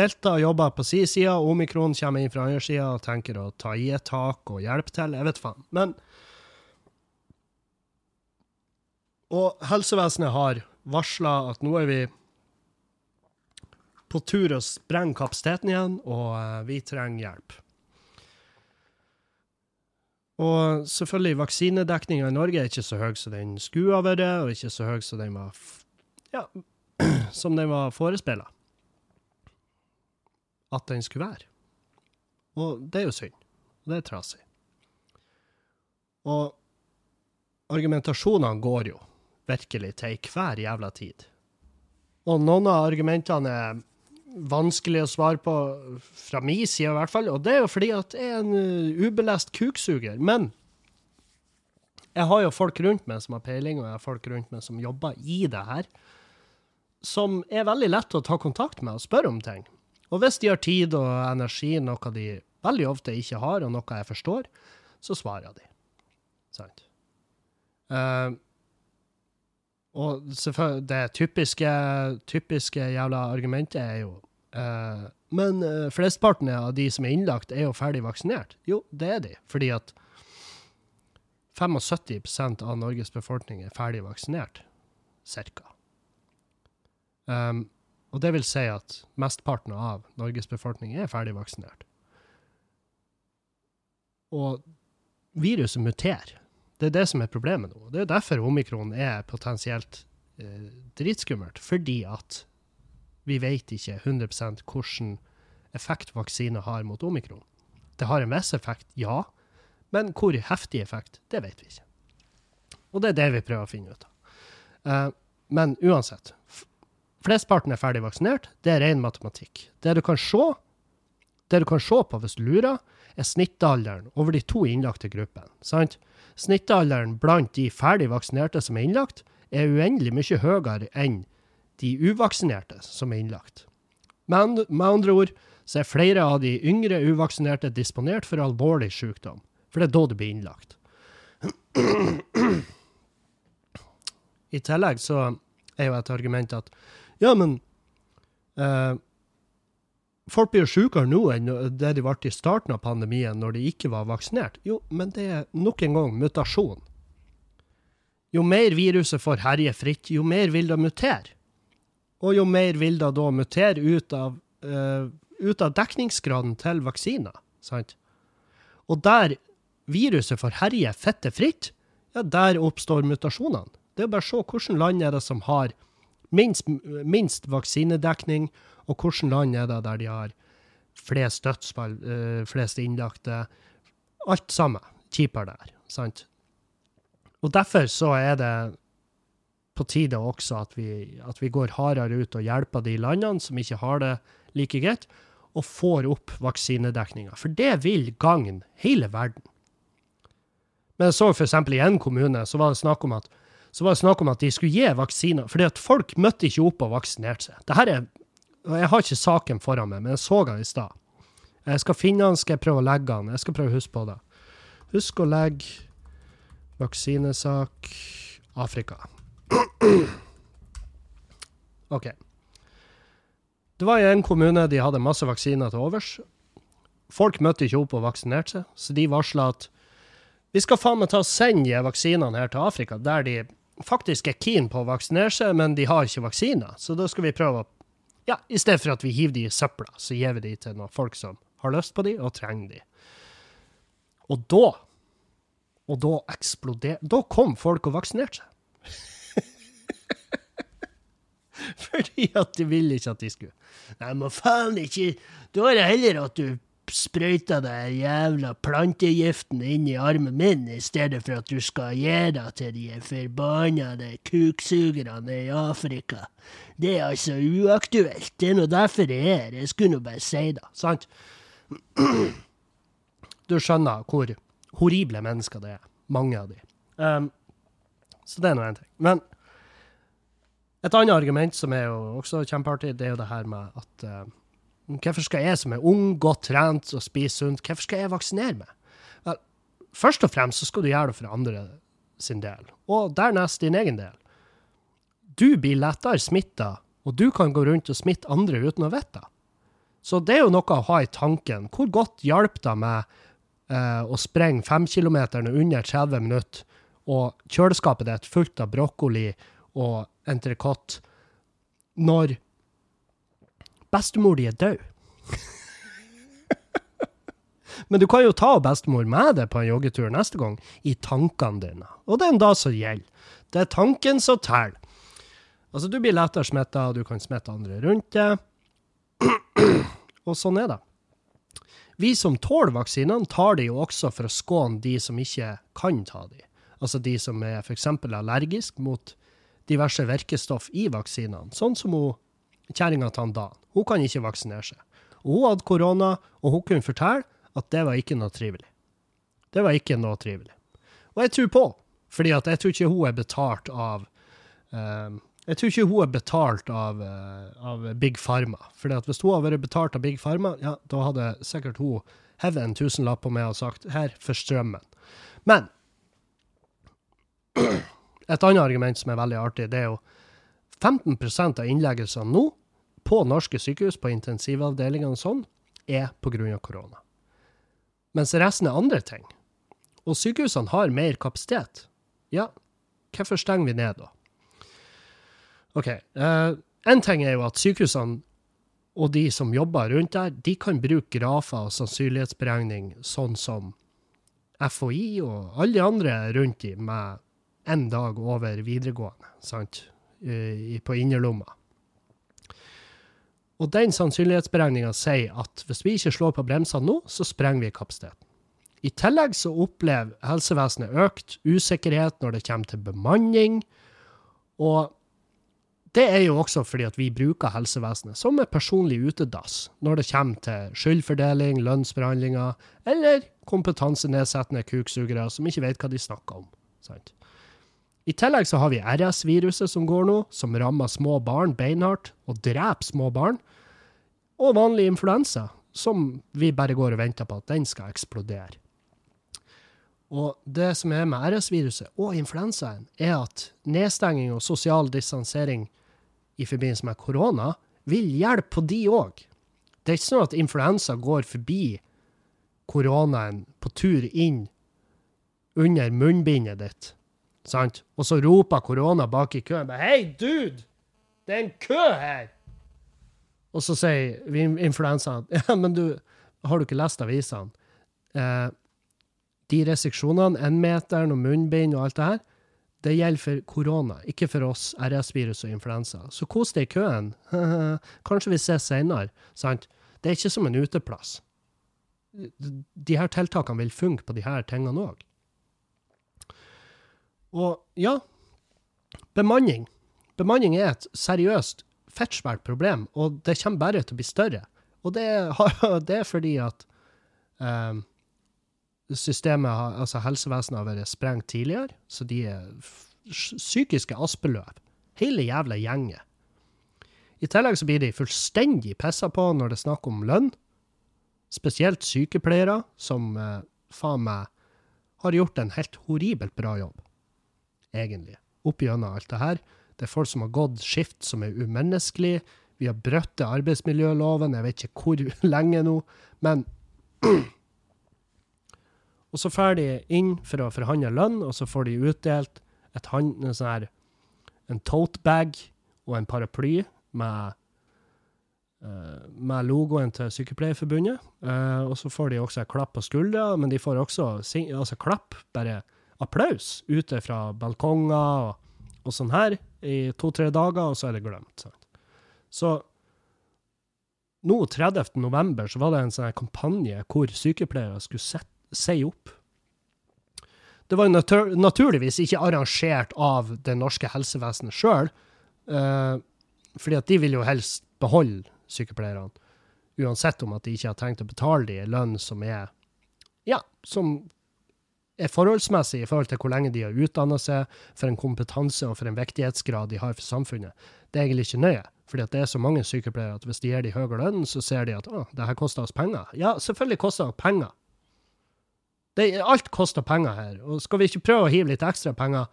Delta jobber på si side, omikron kommer inn fra andre sida og tenker å ta i et tak og hjelpe til. Jeg vet faen. Men Og helsevesenet har varsla at nå er vi på tur å sprenge kapasiteten igjen, og uh, vi trenger hjelp. Og selvfølgelig, vaksinedekninga i Norge er ikke så høy som den skulle ha vært, og ikke så høy som den var ja, som den var forespeila at den skulle være. Og det er jo synd. Og det er trasig. Og argumentasjonene går jo virkelig til hver jævla tid. Og noen av argumentene er vanskelig å svare på fra min side, i hvert fall. Og det er jo fordi at jeg er en uh, ubelest kuksuger. Men jeg har jo folk rundt meg som har peiling, og jeg har folk rundt meg som jobber i det her, som er veldig lett å ta kontakt med og spørre om ting. Og hvis de har tid og energi, noe de veldig ofte ikke har, og noe jeg forstår, så svarer de. Sant? Uh, og det typiske, typiske jævla argumentet er jo uh, Men uh, flesteparten av de som er innlagt, er jo ferdig vaksinert. Jo, det er de. Fordi at 75% av Norges befolkning er ferdig vaksinert. Cirka. Um, og det vil si at mesteparten av Norges befolkning er ferdig vaksinert. Og viruset muterer. Det er det som er problemet nå. Det er derfor omikron er potensielt eh, dritskummelt. Fordi at vi vet ikke 100% hvilken effekt vaksine har mot omikron. Det har en viss effekt, ja. Men hvor heftig effekt, det vet vi ikke. Og det er det vi prøver å finne ut av. Eh, men uansett. Flesteparten er ferdig vaksinert. Det er ren matematikk. Det du kan se, det du kan se på hvis du lurer, er snittalderen over de to innlagte gruppene. Snittalderen blant de ferdig vaksinerte som er innlagt, er uendelig mye høyere enn de uvaksinerte som er innlagt. Men med andre ord så er flere av de yngre uvaksinerte disponert for alvorlig sykdom, for det er da det blir innlagt. I tillegg så er jo et argument at ja, men eh, Folk blir sykere nå enn det de ble i starten av pandemien, når de ikke var vaksinert. Jo, men det er nok en gang mutasjon. Jo mer viruset får herje fritt, jo mer vil det mutere. Og jo mer vil det da mutere ut av eh, ut av dekningsgraden til vaksiner. Sant? Og der viruset får herje fette fritt, ja, der oppstår mutasjonene. Det er bare å se hvilke land er det som har minst, minst vaksinedekning, og hvilket land er det der de har flest dødsfall, eh, flest innlagte. Alt sammen kjipere der, sant? Og derfor så er det på tide også at vi, at vi går hardere ut og hjelper de landene som ikke har det like greit, og får opp vaksinedekninga. For det vil gagne hele verden. Men jeg så f.eks. i en kommune så var det snakk om at, så var det snakk om at de skulle gi vaksiner, fordi at folk møtte ikke opp og vaksinerte seg. Dette er, Jeg har ikke saken foran meg, men jeg så den i stad. Jeg skal finne den, skal jeg prøve å legge den. Jeg skal prøve å huske på det. Husk å legge vaksinesak Afrika. OK. Det var i en kommune de hadde masse vaksiner til overs. Folk møtte ikke opp og vaksinerte seg, så de varsla at vi skal faen meg ta og sende de vaksinene her til Afrika, der de faktisk er keen på å vaksinere seg, men de har ikke vaksiner. Så da skal vi prøve å Ja, i stedet for at vi hiver de i søpla, så gir vi de til noen folk som har lyst på de og trenger de. Og da Og da eksploderte Da kom folk og vaksinerte seg. Fordi at de ville ikke at de skulle. Nei, men faen ikke Da er det heller at du sprøyter den jævla plantegiften inn i armen min, i stedet for at du skal gi det til de forbannede kuksugerne i Afrika. Det er altså uaktuelt. Det er nå derfor jeg er her. Jeg skulle nå bare si det, sant? Du skjønner hvor horrible mennesker det er. Mange av de. Um, så det er nå én ting. Men et annet argument som er jo også kjempeartig, det er jo det her med at uh, Hvorfor skal jeg som er ung, godt trent og spiser sunt, hvorfor skal jeg vaksinere meg? Vel, først og fremst så skal du gjøre det for andre sin del, og dernest din egen del. Du blir lettere smitta, og du kan gå rundt og smitte andre uten å vite det. Så det er jo noe å ha i tanken. Hvor godt hjelper det meg eh, å sprenge femkilometeren under 30 minutter, og kjøleskapet ditt fullt av brokkoli og entrecôte, når bestemor di er død. Men du kan jo ta bestemor med deg på en joggetur neste gang, i tankene dine. Og det er en da som gjelder. Det er tanken som teller. Altså, du blir lettere smitta, du kan smitte andre rundt deg. og sånn er det. Vi som tåler vaksinene, tar de jo også for å skåne de som ikke kan ta de. Altså de som er f.eks. allergiske mot diverse virkestoff i vaksinene, sånn som hun kjerringa til han Dan. Hun kan ikke vaksinere seg. Og hun hadde korona, og hun kunne fortelle at det var ikke noe trivelig. Det var ikke noe trivelig. Og jeg tror på, fordi at jeg tror ikke hun er betalt av um, Jeg tror ikke hun er betalt av, uh, av Big Pharma. Fordi at hvis hun hadde vært betalt av Big Pharma, ja, da hadde sikkert hun hevet en tusenlapp på meg og sagt 'her for strømmen'. Men et annet argument som er veldig artig, det er jo 15% av innleggelsene nå på norske sykehus, på intensivavdelingene og sånn, er pga. korona. Mens resten er andre ting. Og sykehusene har mer kapasitet. Ja, hvorfor stenger vi ned da? OK. Uh, en ting er jo at sykehusene og de som jobber rundt der, de kan bruke grafer og sannsynlighetsberegning sånn som FHI og alle de andre rundt dem med én dag over videregående, sant, I, på innerlomma. Og den sannsynlighetsberegninga sier at hvis vi ikke slår på bremsene nå, så sprenger vi kapasiteten. I tillegg så opplever helsevesenet økt usikkerhet når det kommer til bemanning. Og det er jo også fordi at vi bruker helsevesenet som et personlig utedass når det kommer til skyldfordeling, lønnsforhandlinger eller kompetansenedsettende kuksugere som ikke vet hva de snakker om. Sant? I tillegg så har vi RS-viruset som går nå, som rammer små barn beinhardt og dreper små barn. Og vanlig influensa, som vi bare går og venter på at den skal eksplodere. Og det som er med RS-viruset og influensaen, er at nedstenging og sosial distansering i forbindelse med korona vil hjelpe på de òg. Det er ikke sånn at influensa går forbi koronaen på tur inn under munnbindet ditt Sant? Og så roper korona bak i køen Hei, dude! Det er en kø her! Og så sier influensaen ja, men du, har du ikke lest avisene? Eh, de restriksjonene, énmeteren og munnbind og alt det her, det gjelder for korona, ikke for oss, RS-virus og influensa. Så kos deg i køen. Kanskje vi ses senere. Sant? Det er ikke som en uteplass. De her tiltakene vil funke på de her tingene òg. Og ja, bemanning. Bemanning er et seriøst, fettsvært problem, og det kommer bare til å bli større. Og det, det er fordi at um, systemet, altså helsevesenet, har vært sprengt tidligere, så de er psykiske aspeløv. Hele jævla gjengen. I tillegg så blir de fullstendig pissa på når det er snakk om lønn. Spesielt sykepleiere, som eh, faen meg har gjort en helt horribelt bra jobb, egentlig, opp gjennom alt det her. Det er folk som har gått skift som er umenneskelig. Vi har brutt arbeidsmiljøloven, jeg vet ikke hvor lenge nå, men Og så drar de inn for å forhandle lønn, og så får de utdelt et hand, en sånn her en tote bag og en paraply med, uh, med logoen til Sykepleierforbundet. Uh, og så får de også en klapp på skuldra, men de får også altså klapp, bare applaus, ute fra balkonger og, og sånn her i to-tre dager, og så er det glemt. Sant? Så nå 30. november så var det en sånn kampanje hvor sykepleiere skulle sette si opp. Det var natur naturligvis ikke arrangert av det norske helsevesenet sjøl, uh, fordi at de vil jo helst beholde sykepleierne, uansett om at de ikke har tenkt å betale dem lønn som er ja, som er forholdsmessig i forhold til hvor lenge de har utdanna seg, for en kompetanse og for en viktighetsgrad de har for samfunnet. Det er egentlig ikke nøye, fordi det er så mange sykepleiere at hvis de gir de høyere lønn, så ser de at å, det her koster oss penger. Ja, selvfølgelig koster det penger. Det, alt koster penger her. Og skal vi ikke prøve å hive litt ekstra penger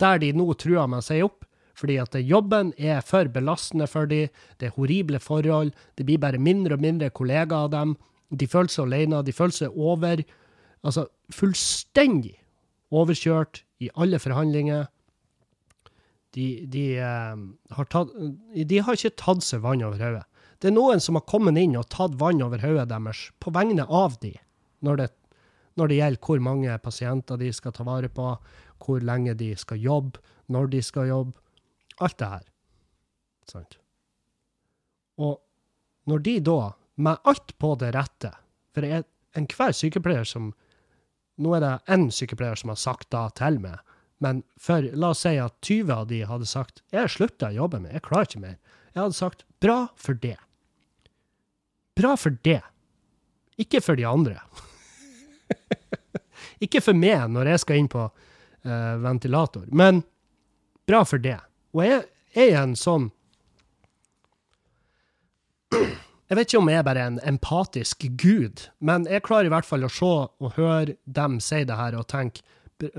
der de nå truer med å si opp? Fordi at jobben er for belastende for dem, det er horrible forhold, det blir bare mindre og mindre kollegaer av dem. De føler seg alene, de føler seg over. Altså fullstendig overkjørt i alle forhandlinger. De, de, uh, har tatt, de har ikke tatt seg vann over hodet. Det er noen som har kommet inn og tatt vann over hodet deres på vegne av de, når det når det gjelder hvor mange pasienter de skal ta vare på, hvor lenge de skal jobbe, når de skal jobbe. Alt det her. Sant? Og når de da, med alt på det rette For enhver sykepleier som Nå er det én sykepleier som har sagt da til meg, men for la oss si at 20 av de hadde sagt jeg slutter å jobbe med, jeg klarer ikke mer. Jeg hadde sagt bra for det. Bra for det. Ikke for de andre. Ikke for meg når jeg skal inn på uh, ventilator, men bra for det. Og jeg er en sånn Jeg vet ikke om jeg er bare en empatisk gud, men jeg klarer i hvert fall å se og høre dem si det her og tenke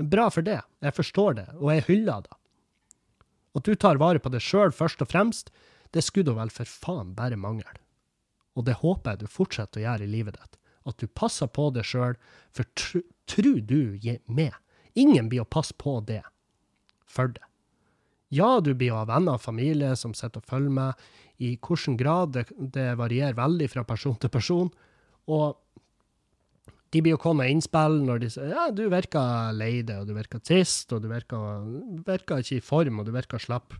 bra for det. Jeg forstår det, og jeg hyller det. At du tar vare på det sjøl først og fremst, det skulle da vel for faen bare mangle. Og det håper jeg du fortsetter å gjøre i livet ditt at du passer på deg sjøl, for tr tru du med. Ingen blir å passe på det for det. Ja, du blir å ha venner og familie som sitter og følger med, i hvilken grad det, det, varierer veldig fra person til person. Og de blir jo kommet med innspill når de sier ja, du virker lei deg, og du virker trist, og du virker, virker ikke i form, og du virker slapp.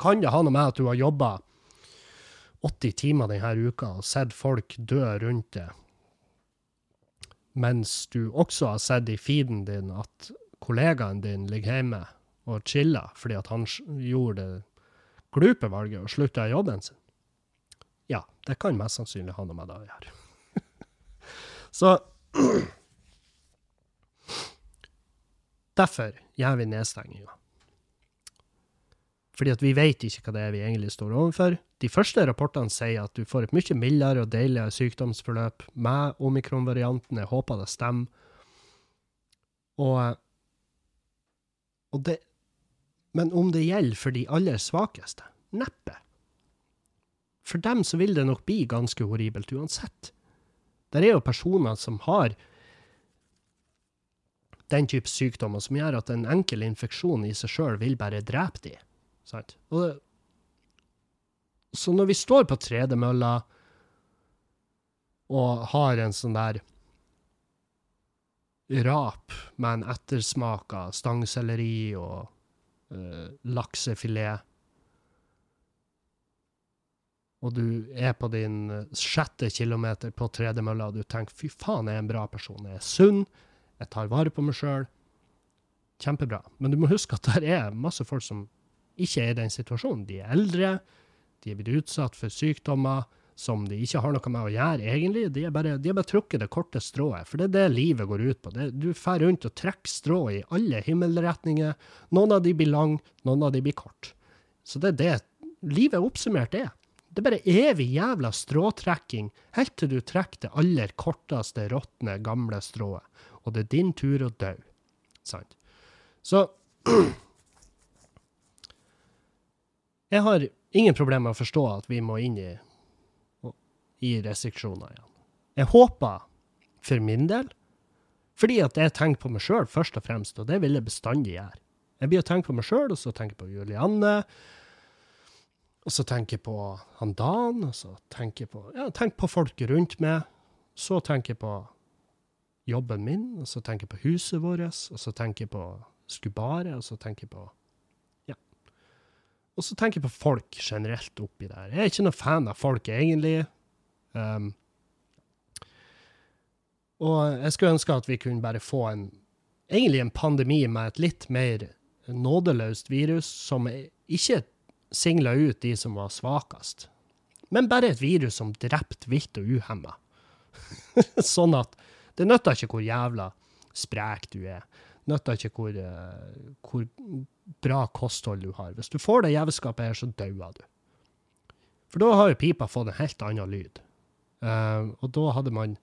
Kan det ha noe med at du har jobba 80 timer denne uka og sett folk dø rundt deg, mens du også har sett i feeden din at kollegaen din ligger hjemme og chiller fordi at han gjorde det glupe valget og slutta i jobben sin. Ja, det kan mest sannsynlig ha noe med det å gjøre. Så Derfor gjør vi nedstenginga. Fordi at vi vet ikke hva det er vi egentlig står overfor. De første rapportene sier at du får et mye mildere og deiligere sykdomsforløp med omikron-varianten. Jeg håper det stemmer. Og, og det, men om det gjelder for de aller svakeste? Neppe. For dem så vil det nok bli ganske horribelt uansett. Det er jo personer som har den type sykdommer som gjør at en enkel infeksjon i seg sjøl vil bare drepe dem. Sant? Og Så når vi står på tredemølla og har en sånn der rap med en ettersmak av stangselleri og laksefilet, og du er på din eh, sjette kilometer på tredemølla, og du tenker 'fy faen, jeg er en bra person', jeg er sunn, jeg tar vare på meg sjøl. Kjempebra. Men du må huske at der er masse folk som ikke er i den situasjonen. De er eldre, de er blitt utsatt for sykdommer som de ikke har noe med å gjøre, egentlig. De har bare, bare trukket det korte strået, for det er det livet går ut på. Det, du fer rundt og trekker strå i alle himmelretninger. Noen av de blir lang, noen av de blir kort. Så det er det livet oppsummert er. Det er bare evig jævla stråtrekking, helt til du trekker det aller korteste, råtne, gamle strået. Og det er din tur å dø. Sant? Så Jeg har ingen problemer med å forstå at vi må inn i, i restriksjoner igjen. Jeg håper, for min del, fordi at jeg tenker på meg sjøl først og fremst, og det vil jeg bestandig gjøre. Jeg blir å tenke på meg sjøl, og så tenker jeg på Julianne. Og så tenker jeg på han Dan, og så tenker jeg på, ja, tenker på folk rundt meg. Så tenker jeg på jobben min, og så tenker jeg på huset vårt, og så tenker jeg på Skubare, og så tenker jeg på Ja. Og så tenker jeg på folk generelt oppi der. Jeg er ikke noe fan av folk, egentlig. Um, og jeg skulle ønske at vi kunne bare få en egentlig en pandemi med et litt mer nådeløst virus, som ikke singla ut de som var svakest, men bare et virus som drepte vilt og uhemma. sånn at det nytter ikke hvor jævla sprek du er. Nytter ikke hvor, uh, hvor, bra kosthold du har. Hvis du får det jævelskapet her, så dauer du. For da har jo pipa fått en helt annen lyd. Uh, og da hadde man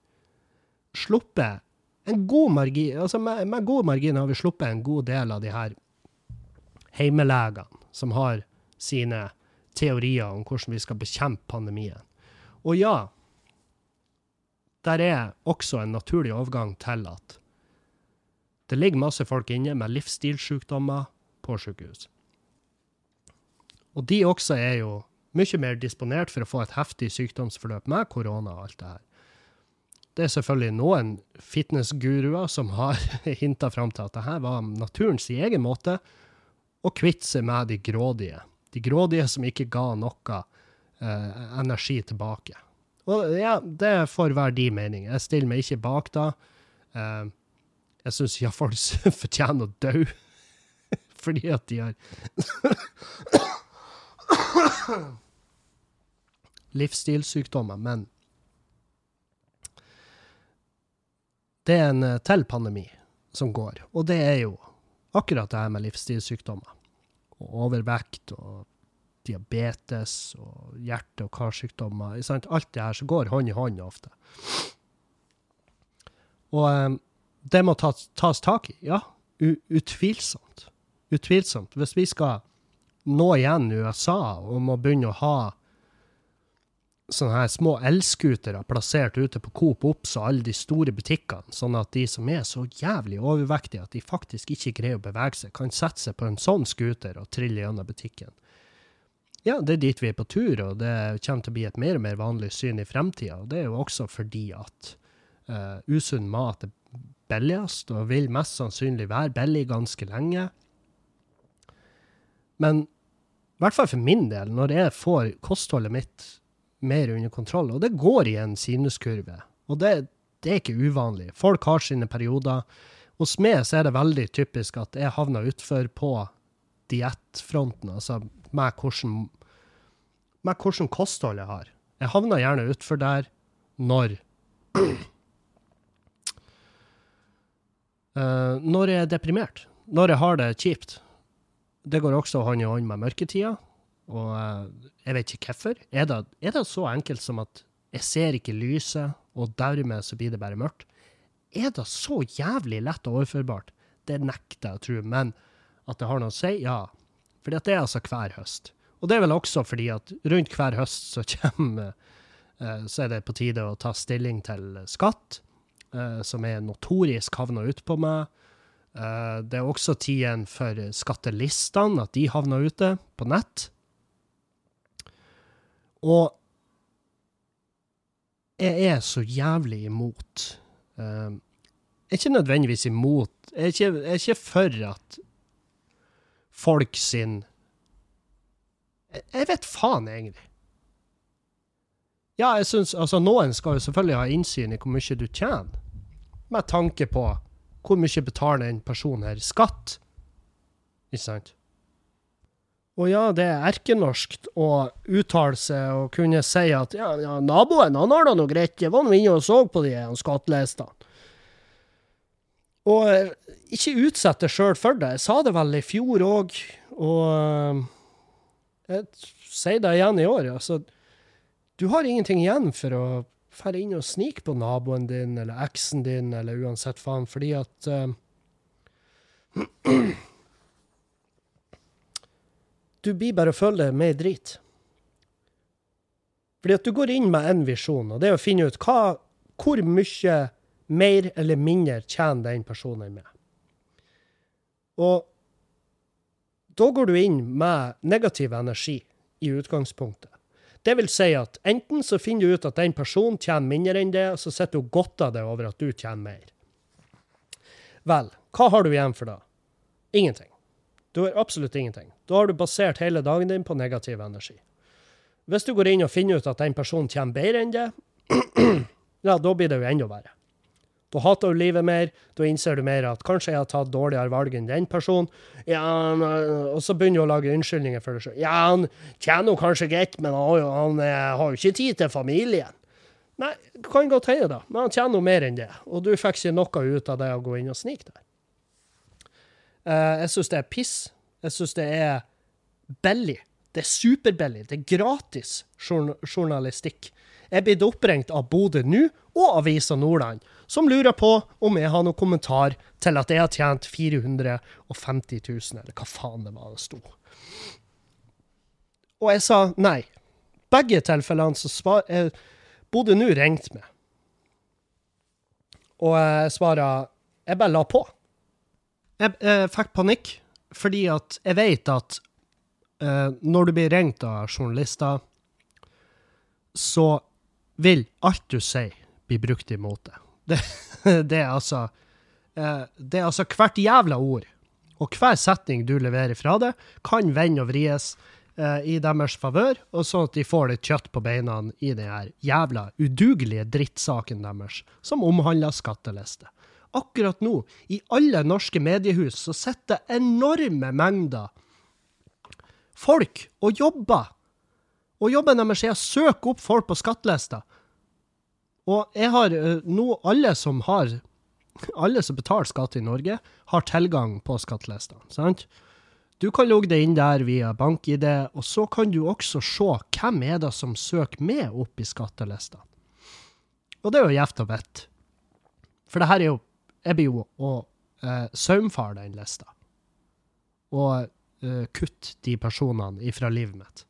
sluppet en god margin altså med, med, god margin har vi sluppet en god del av de her heimelegene som har sine teorier om hvordan vi skal bekjempe pandemien. Og ja, der er også en naturlig overgang til at det ligger masse folk inne med livsstilssykdommer på sykehus. Og de også er jo mye mer disponert for å få et heftig sykdomsforløp med korona og alt det her. Det er selvfølgelig noen fitnessguruer som har hinta fram til at dette var naturens egen måte å kvitte seg med de grådige. De grådige som ikke ga noe eh, energi tilbake. Og ja, det får være de mening. Jeg stiller meg ikke bak da. Eh, jeg syns ja, folk fortjener å dø fordi at de har livsstilssykdommer, men det er en eh, til pandemi som går, og det er jo akkurat det her med livsstilssykdommer. Og overvekt og diabetes og hjerte- og karsykdommer. Alt det her som går hånd i hånd ofte. Og um, det må tas, tas tak i. Ja, utvilsomt. Utvilsomt. Hvis vi skal nå igjen USA om å begynne å ha sånne her små elskutere plassert ute på Coop Ops og alle de store butikkene, sånn at de som er så jævlig overvektige at de faktisk ikke greier å bevege seg, kan sette seg på en sånn scooter og trille gjennom butikken. Ja, det er dit vi er på tur, og det kommer til å bli et mer og mer vanlig syn i fremtida. Og det er jo også fordi at uh, usunn mat er billigst, og vil mest sannsynlig være billig ganske lenge. Men i hvert fall for min del, når jeg får kostholdet mitt mer under kontroll, og det går i en sinuskurve, og det, det er ikke uvanlig. Folk har sine perioder. Hos meg så er det veldig typisk at jeg havner utfor på diettfronten, altså med hvordan, med hvordan kosthold jeg har. Jeg havner gjerne utfor der når Uh, når jeg er deprimert, når jeg har det kjipt. Det går også hånd i hånd med mørketida, og uh, jeg vet ikke hvorfor. Er det, er det, så enkelt som at jeg ser ikke lyset, og dermed så blir det bare mørkt? Er det så jævlig lett og overførbart? Det nekter jeg å tro, men at det har noe å si, ja. For det er altså hver høst. Og det er vel også fordi at rundt hver høst så kommer uh, Så er det på tide å ta stilling til skatt uh, som er notorisk havna utpå meg. Uh, det er også tiden for skattelistene, at de havner ute på nett. Og jeg er så jævlig imot Jeg er ikke nødvendigvis imot Jeg er ikke, jeg er ikke for at folk sin jeg vet faen, egentlig. Ja, jeg syns Altså, noen skal jo selvfølgelig ha innsyn i hvor mye du tjener, med tanke på hvor mye betaler en person her skatt, ikke sant? Og ja, det er erkenorskt å uttale seg og kunne si at ja, ja naboen han har da noe greit, jeg var nå inne og så på de skattelistene. Og eh, ikke utsett deg sjøl for det. Jeg sa det vel i fjor òg, og eh, jeg sier det igjen i år. Altså, du har ingenting igjen for å dra inn og snike på naboen din eller eksen din eller uansett faen, fordi at uh, du blir bare å føle deg mer drit. Fordi at du går inn med én visjon, og det er å finne ut hva, hvor mye mer eller mindre tjener den personen med. Og da går du inn med negativ energi i utgangspunktet. Det vil si at enten så finner du ut at den personen tjener mindre enn det, og så sitter du godt av det over at du tjener mer. Vel, hva har du igjen for det? Ingenting. Du har absolutt ingenting. Da har du basert hele dagen din på negativ energi. Hvis du går inn og finner ut at den personen tjener bedre enn det, ja, da blir det jo enda verre. Da hater du livet mer, da innser du mer at kanskje jeg har tatt dårligere valg enn den personen. Ja, og så begynner du å lage unnskyldninger for deg sjøl. Ja, han tjener jo kanskje greit, men han jo, han eh, har jo ikke tid til familien. Nei, kan godt hende, da, men han tjener jo mer enn det. Og du fikk ikke noe ut av det å gå inn og snike der. Uh, jeg syns det er piss. Jeg syns det er billig. Det er superbillig. Det er gratis journalistikk. Jeg er blitt oppringt av Bodø nå og Avisa Nordland, som lurer på om jeg har noen kommentar til at jeg har tjent 450 000, eller hva faen det var det sto. Og jeg sa nei. Begge tilfellene så svar, jeg bodde nå ringt med. Og jeg svara Jeg bare la på. Jeg, jeg fikk panikk fordi at jeg vet at uh, når du blir ringt av journalister, så vil alt du sier, bli brukt imot deg. Det, det, er altså uh, Det er altså hvert jævla ord og hver setning du leverer fra det, kan vende og vries uh, i deres favør, og sånn at de får litt kjøtt på beina i den jævla udugelige drittsaken deres, som omhandler skatteliste akkurat nå, i alle norske mediehus, så sitter enorme mengder folk og jobber. Og jobben deres er å søke opp folk på skattelista. Og jeg har eh, nå alle som har alle som betaler skatt i Norge, har tilgang på skattelistene. sant? Du kan logge deg inn der via bank-ID, og så kan du også se hvem er det som søker med opp i skattelista. Og det er jo gjevt og vett. For det her er jo jeg blir jo å uh, saumfare den lista. Og uh, kutte de personene ifra livet mitt.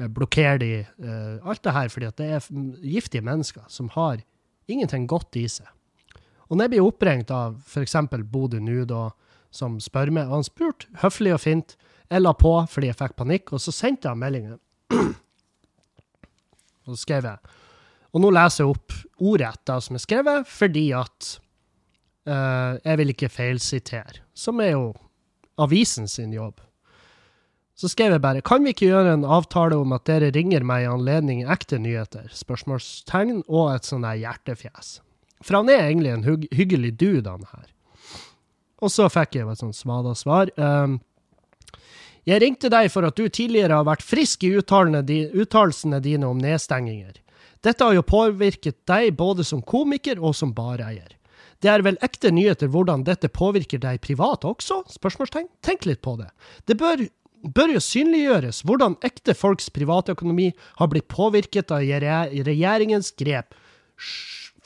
Uh, blokkere de. Uh, alt det her fordi det er giftige mennesker som har ingenting godt i seg. Og når jeg blir oppringt av f.eks. Bodø Nude, som spør meg, og han spurte høflig og fint, jeg la på fordi jeg fikk panikk, og så sendte jeg meldingen. og så skrev jeg Og nå leser jeg opp ordrett da som er skrevet, fordi at Uh, jeg vil ikke feilsitere, som er jo avisen sin jobb. Så skrev jeg bare kan vi ikke gjøre en avtale om at dere ringer meg i anledning ekte nyheter? Spørsmålstegn og et sånn hjertefjes. For han er egentlig en hygg hyggelig dude, han her. Og så fikk jeg et sånt svada svar. Um, jeg ringte deg for at du tidligere har vært frisk i uttalelsene dine om nedstenginger. Dette har jo påvirket deg både som komiker og som bareier. Det er vel ekte nyheter hvordan dette påvirker deg privat også? Spørsmålstegn. Tenk litt på det. Det bør, bør jo synliggjøres hvordan ekte folks privatøkonomi har blitt påvirket av regjeringens grep.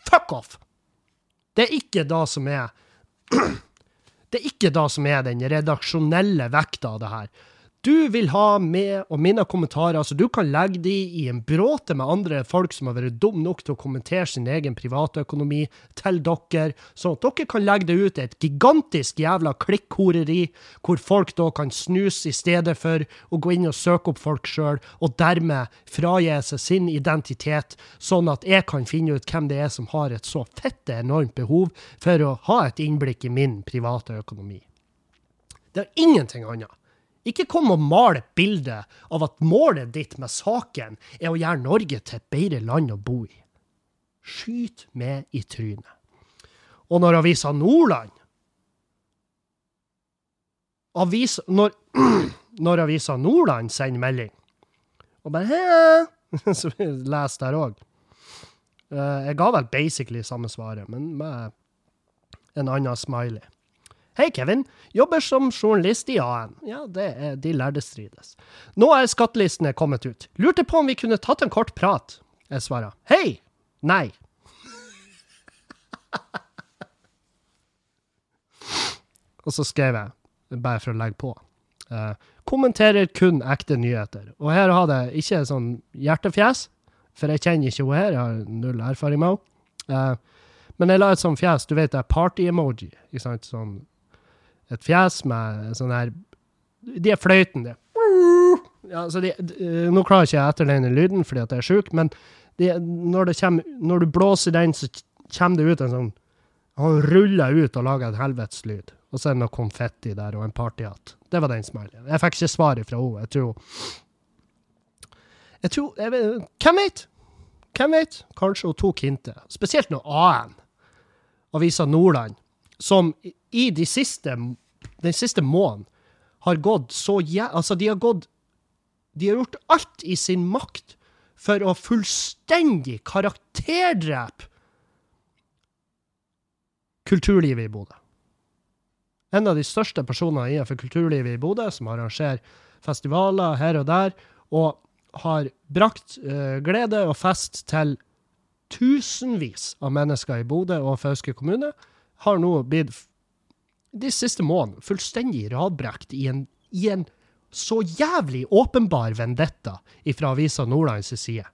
Fuck off! Det er ikke da som er Det er ikke da som er den redaksjonelle vekta av det her. Du vil ha med og mine kommentarer, så du kan legge de i en bråte med andre folk som har vært dum nok til å kommentere sin egen privatøkonomi til dere, sånn at dere kan legge det ut i et gigantisk jævla klikkhoreri, hvor folk da kan snuse i stedet for å gå inn og søke opp folk sjøl, og dermed fragi seg sin identitet, sånn at jeg kan finne ut hvem det er som har et så fette enormt behov for å ha et innblikk i min private økonomi. Det er ingenting annet. Ikke kom og mal et bilde av at målet ditt med saken er å gjøre Norge til et bedre land å bo i. Skyt meg i trynet. Og når avisa Nordland avis, når, når avisa Nordland sender melding og bare Hæ? Så les der òg. Jeg ga vel basically samme svaret, men med en annen smiley. Hei, Kevin. Jobber som journalist i AN. Ja, det er de lærde strides. Nå er skattelistene kommet ut. Lurte på om vi kunne tatt en kort prat. Jeg svarer hei. Nei. Og så skrev jeg, bare for å legge på, uh, kommenterer kun ekte nyheter. Og her har det ikke sånn hjertefjes, for jeg kjenner ikke henne her, jeg har null erfaring med henne. Uh, men jeg la et sånt fjes, du vet det er party-emoji. ikke sant, sånn et fjes med sånn her De er fløytende. Ja, de, de, nå klarer ikke jeg etterligne lyden fordi at jeg er sjuk, men de, når, kommer, når, du blåser den, så kommer det ut en sånn Han ruller ut og lager en helvetes lyd. Og så er det noe konfetti der og en partyhatt. Det var den smileyen. Jeg fikk ikke svar fra henne. Jeg tror Jeg tror jeg Hvem vet? Hvem vet? Kanskje hun tok hintet. Spesielt når AN, avisa Nordland, som i de siste den siste måneden har gått så jæ... Altså, de har gått De har gjort alt i sin makt for å fullstendig karakterdrepe kulturlivet i Bodø. En av de største personene innenfor kulturlivet i Bodø, som arrangerer festivaler her og der, og har brakt uh, glede og fest til tusenvis av mennesker i Bodø og Fauske kommune, har nå blitt de siste månedene fullstendig radbrekt i en, i en så jævlig åpenbar vendetta fra avisa Nordlands side.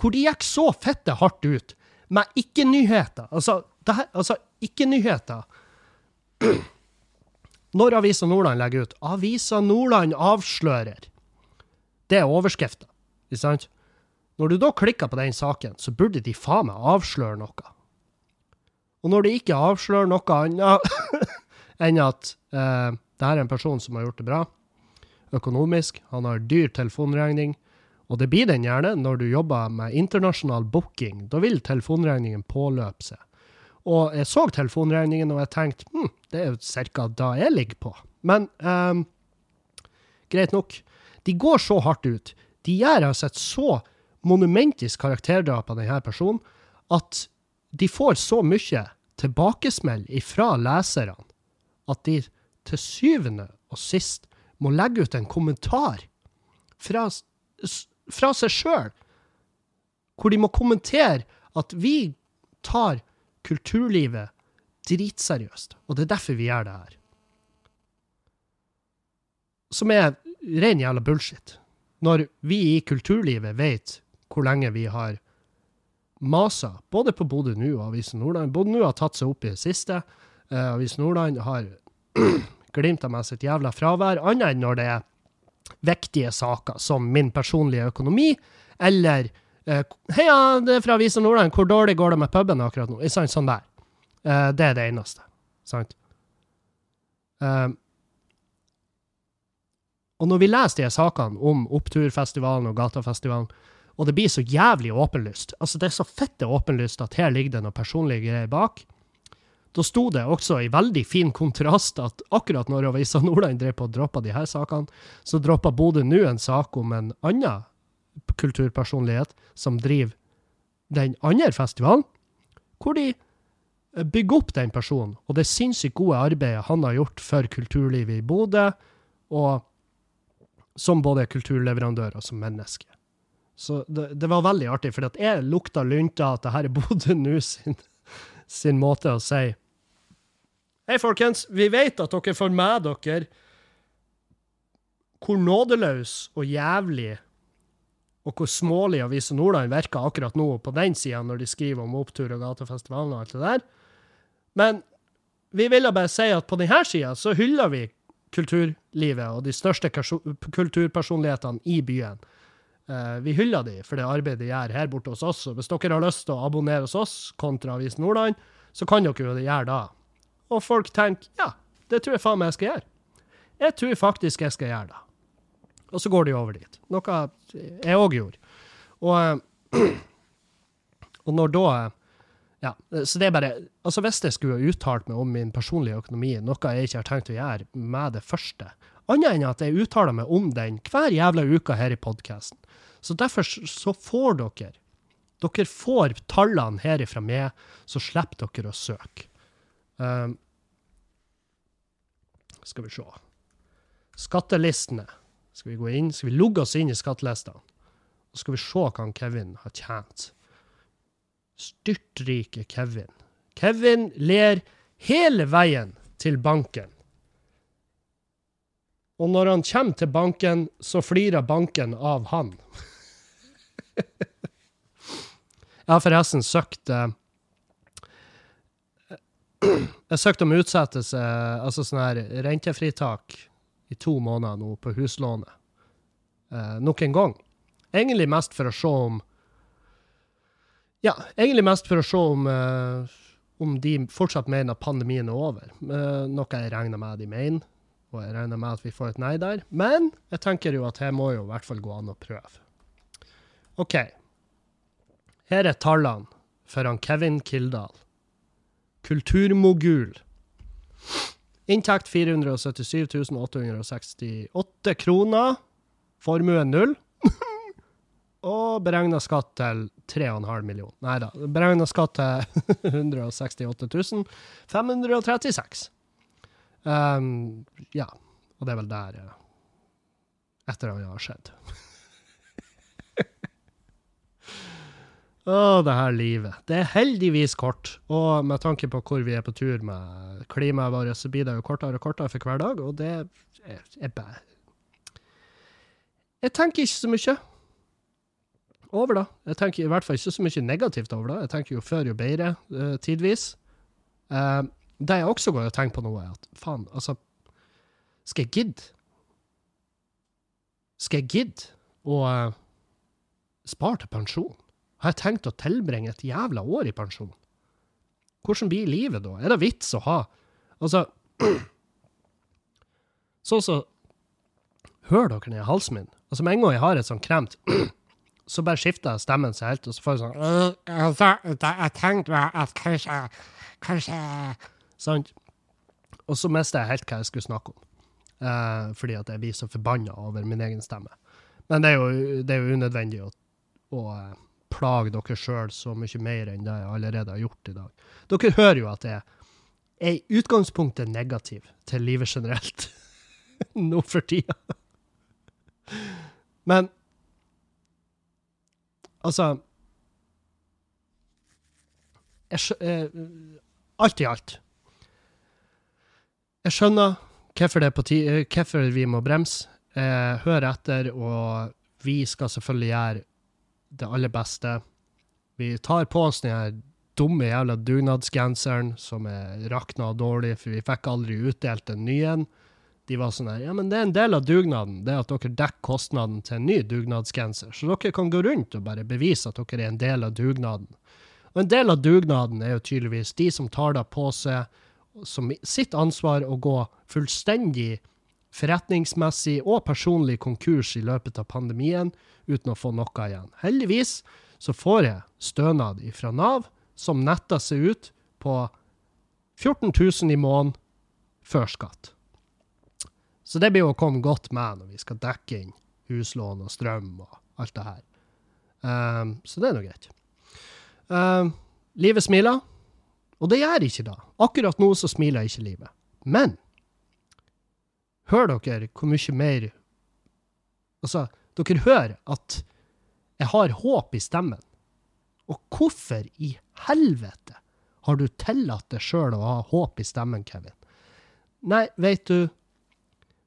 Hvor de gikk så fette hardt ut med ikke-nyheter. Altså, altså ikke-nyheter. Når Avisa Nordland legger ut 'Avisa Nordland avslører', det er overskrifta, ikke sant? Når du da klikker på den saken, så burde de faen meg avsløre noe. Og når de ikke avslører noe annet enn at eh, det her er en person som har gjort det bra økonomisk, han har dyr telefonregning, og det blir den gjerne når du jobber med internasjonal booking. Da vil telefonregningen påløpe seg. Og jeg så telefonregningen, og jeg tenkte hm, det er jo ca. da jeg ligger på. Men eh, greit nok. De går så hardt ut. De gjør altså et så monumentisk karakterdrap av denne personen at de får så mye tilbakesmell ifra leserne at de til syvende og sist må legge ut en kommentar fra, fra seg sjøl, hvor de må kommentere at vi tar kulturlivet dritseriøst, og det er derfor vi gjør det her. Som er ren jævla bullshit. Når vi i kulturlivet vet hvor lenge vi har masa både på Bodø nå og Avisen Nordland. Bodø nå har tatt seg opp i det siste. Uh, Avisen Nordland har glimta med sitt jævla fravær, annet enn når det er viktige saker som min personlige økonomi, eller uh, Heia, det er fra Avisen Nordland, hvor dårlig går det med puben akkurat nå? Sånn, sånn der. Uh, det er det eneste. Sant? Uh, og når vi leser de sakene om Oppturfestivalen og Gatafestivalen, og det blir så jævlig åpenlyst. Altså, det er så fette åpenlyst at her ligger det noe personlige greier bak. Da sto det også i veldig fin kontrast at akkurat når Avisa Nordland drev på og droppa de her sakene, så droppa Bodø nå en sak om en annen kulturpersonlighet som driver den andre festivalen, hvor de bygger opp den personen og det sinnssykt gode arbeidet han har gjort for kulturlivet i Bodø, og som både kulturleverandør og som menneske. Så det, det, var veldig artig, for jeg lukta lunta at det her er Bodø nå sin, sin, måte å si Hei, folkens, vi vet at dere får med dere hvor nådeløs og jævlig og hvor smålig Avisa Nordland virker akkurat nå på den sida, når de skriver om opptur og gatefestivalen og alt det der. Men vi ville bare si at på denne sida så hyller vi kulturlivet og de største kulturpersonlighetene i byen. Uh, vi hyller de for det arbeidet de gjør her borte hos oss. Og hvis dere har lyst til å abonnere hos oss kontra Avis Nordland, så kan dere jo det gjøre da. Og folk tenker ja, det tror jeg faen meg jeg skal gjøre. Jeg tror faktisk jeg skal gjøre det. Og så går de over dit. Noe jeg òg gjorde. Og, og når da ja, så det er bare Altså, hvis jeg skulle uttalt meg om min personlige økonomi, noe jeg ikke har tenkt å gjøre med det første, annet enn at jeg uttaler meg om den hver jævla uke her i podkasten. Så derfor så får dere Dere får tallene herifra med, så slipper dere å søke. Um, skal vi se Skattelistene. Skal vi gå inn, skal vi logge oss inn i skattelistene? Så skal vi se hva Kevin har tjent. Styrtrike Kevin. Kevin ler hele veien til banken. Og når han kommer til banken, så flirer banken av han. Jeg har forresten søkt eh, Jeg søkte om utsettelse, altså sånn her rentefritak, i to måneder nå på huslånet. Eh, nok en gang. Egentlig mest for å se om Ja, egentlig mest for å se om, eh, om de fortsatt mener pandemien er over. Eh, noe jeg regner med de mener, og jeg regner med at vi får et nei der. Men jeg tenker jo at her må jo i hvert fall gå an å prøve. OK. Her er tallene for han Kevin Kildahl. Kulturmogul. Inntekt 477 868 kroner. Formue null. og beregna skatt til 3,5 millioner. Nei da. Beregna skatt til 168 536. Um, ja. Og det er vel der uh, etter han har skjedd. Å, det her livet. Det er heldigvis kort. Og med tanke på hvor vi er på tur med klimaet vårt, så blir det jo kortere og kortere for hver dag, og det er, er bare Jeg tenker ikke så mye over det. Jeg tenker i hvert fall ikke så mye negativt over det. Jeg tenker jo før jo bedre, uh, tidvis. Uh, det jeg også går og tenker på nå, er at faen, altså Skal jeg gidde? Skal jeg gidde å uh, spare til pensjon? Har jeg tenkt å tilbringe et jævla år i pensjon? Hvordan blir livet da? Er det vits å ha Altså Sånn så Hører dere ned i halsen min? Altså, med en gang jeg har et sånt kremt, så bare skifter stemmen seg helt, og så får jeg sånn «Øh, altså, Jeg tenkte at kanskje Kanskje Sant? Og så mister jeg helt hva jeg skulle snakke om. Eh, fordi at jeg blir så forbanna over min egen stemme. Men det er jo, det er jo unødvendig å, å eh, plage dere sjøl så mye mer enn det jeg allerede har gjort i dag. Dere hører jo at jeg er i utgangspunktet negativ til livet generelt nå for tida. Men altså jeg, eh, Alt i alt. Jeg skjønner hvorfor, er eh, hvorfor vi må bremse. Jeg hører etter, og vi skal selvfølgelig gjøre det aller beste. Vi tar på oss den dumme jævla dugnadsgenseren som er rakna og dårlig, for vi fikk aldri utdelt en ny en. De var sånn her Ja, men det er en del av dugnaden, det at dere dekker kostnaden til en ny dugnadsgenser. Så dere kan gå rundt og bare bevise at dere er en del av dugnaden. Og en del av dugnaden er jo tydeligvis de som tar det på seg som sitt ansvar å gå fullstendig forretningsmessig og personlig konkurs i løpet av pandemien uten å få noe igjen. Heldigvis så får jeg stønad fra Nav som netter seg ut på 14 000 i måneden før skatt. Så det blir å komme godt med når vi skal dekke inn huslån og strøm og alt det her. Um, så det er nå greit. Um, livet smiler, og det gjør ikke da. Akkurat nå så smiler ikke livet. Men hør dere hvor mye mer Altså, dere hører at jeg har håp i stemmen. Og hvorfor i helvete har du tillatt deg sjøl å ha håp i stemmen, Kevin? Nei, veit du,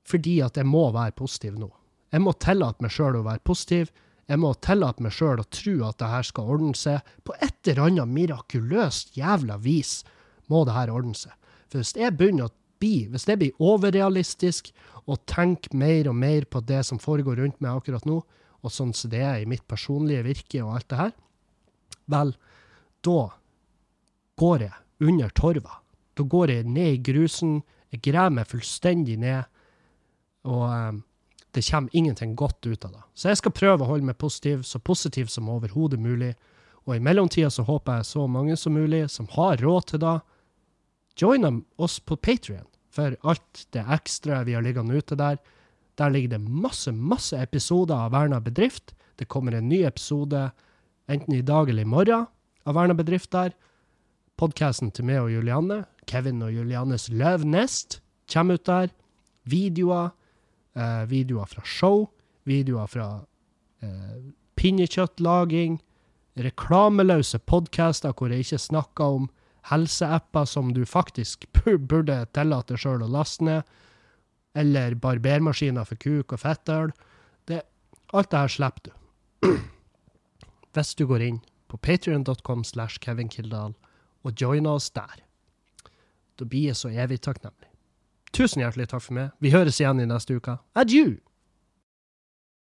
fordi at jeg må være positiv nå. Jeg må tillate meg sjøl å være positiv. Jeg må tillate meg sjøl å tro at det her skal ordne seg. På et eller annet mirakuløst jævla vis må det her ordne seg. For hvis jeg begynner å bli, hvis jeg blir overrealistisk og tenker mer og mer på det som foregår rundt meg akkurat nå, og sånn som det er i mitt personlige virke og alt det her, vel, da går jeg under torva. Da går jeg ned i grusen, jeg graver meg fullstendig ned, og um, det kommer ingenting godt ut av det. Så jeg skal prøve å holde meg positiv, så positiv som overhodet mulig. Og i mellomtida så håper jeg så mange som mulig som har råd til det, joiner oss på Patrion for alt det ekstra vi har liggende ute der. Der ligger det masse, masse episoder av Verna bedrift. Det kommer en ny episode enten i dag eller i morgen av Verna bedrift der. Podkasten til meg og Julianne, Kevin og Juliannes Løvnest, kommer ut der. Videoer eh, videoer fra show, videoer fra eh, pinnekjøttlaging, reklameløse podcaster hvor jeg ikke snakker om helseapper som du faktisk burde tillate sjøl å laste ned, eller barbermaskiner for kuk og fettøl. Alt det her slipper du. Hvis du går inn på patrion.com slash Kevin Kildahl og joiner oss der. Da blir jeg så evig takknemlig. Tusen hjertelig takk for meg. Vi høres igjen i neste uke. Adjø!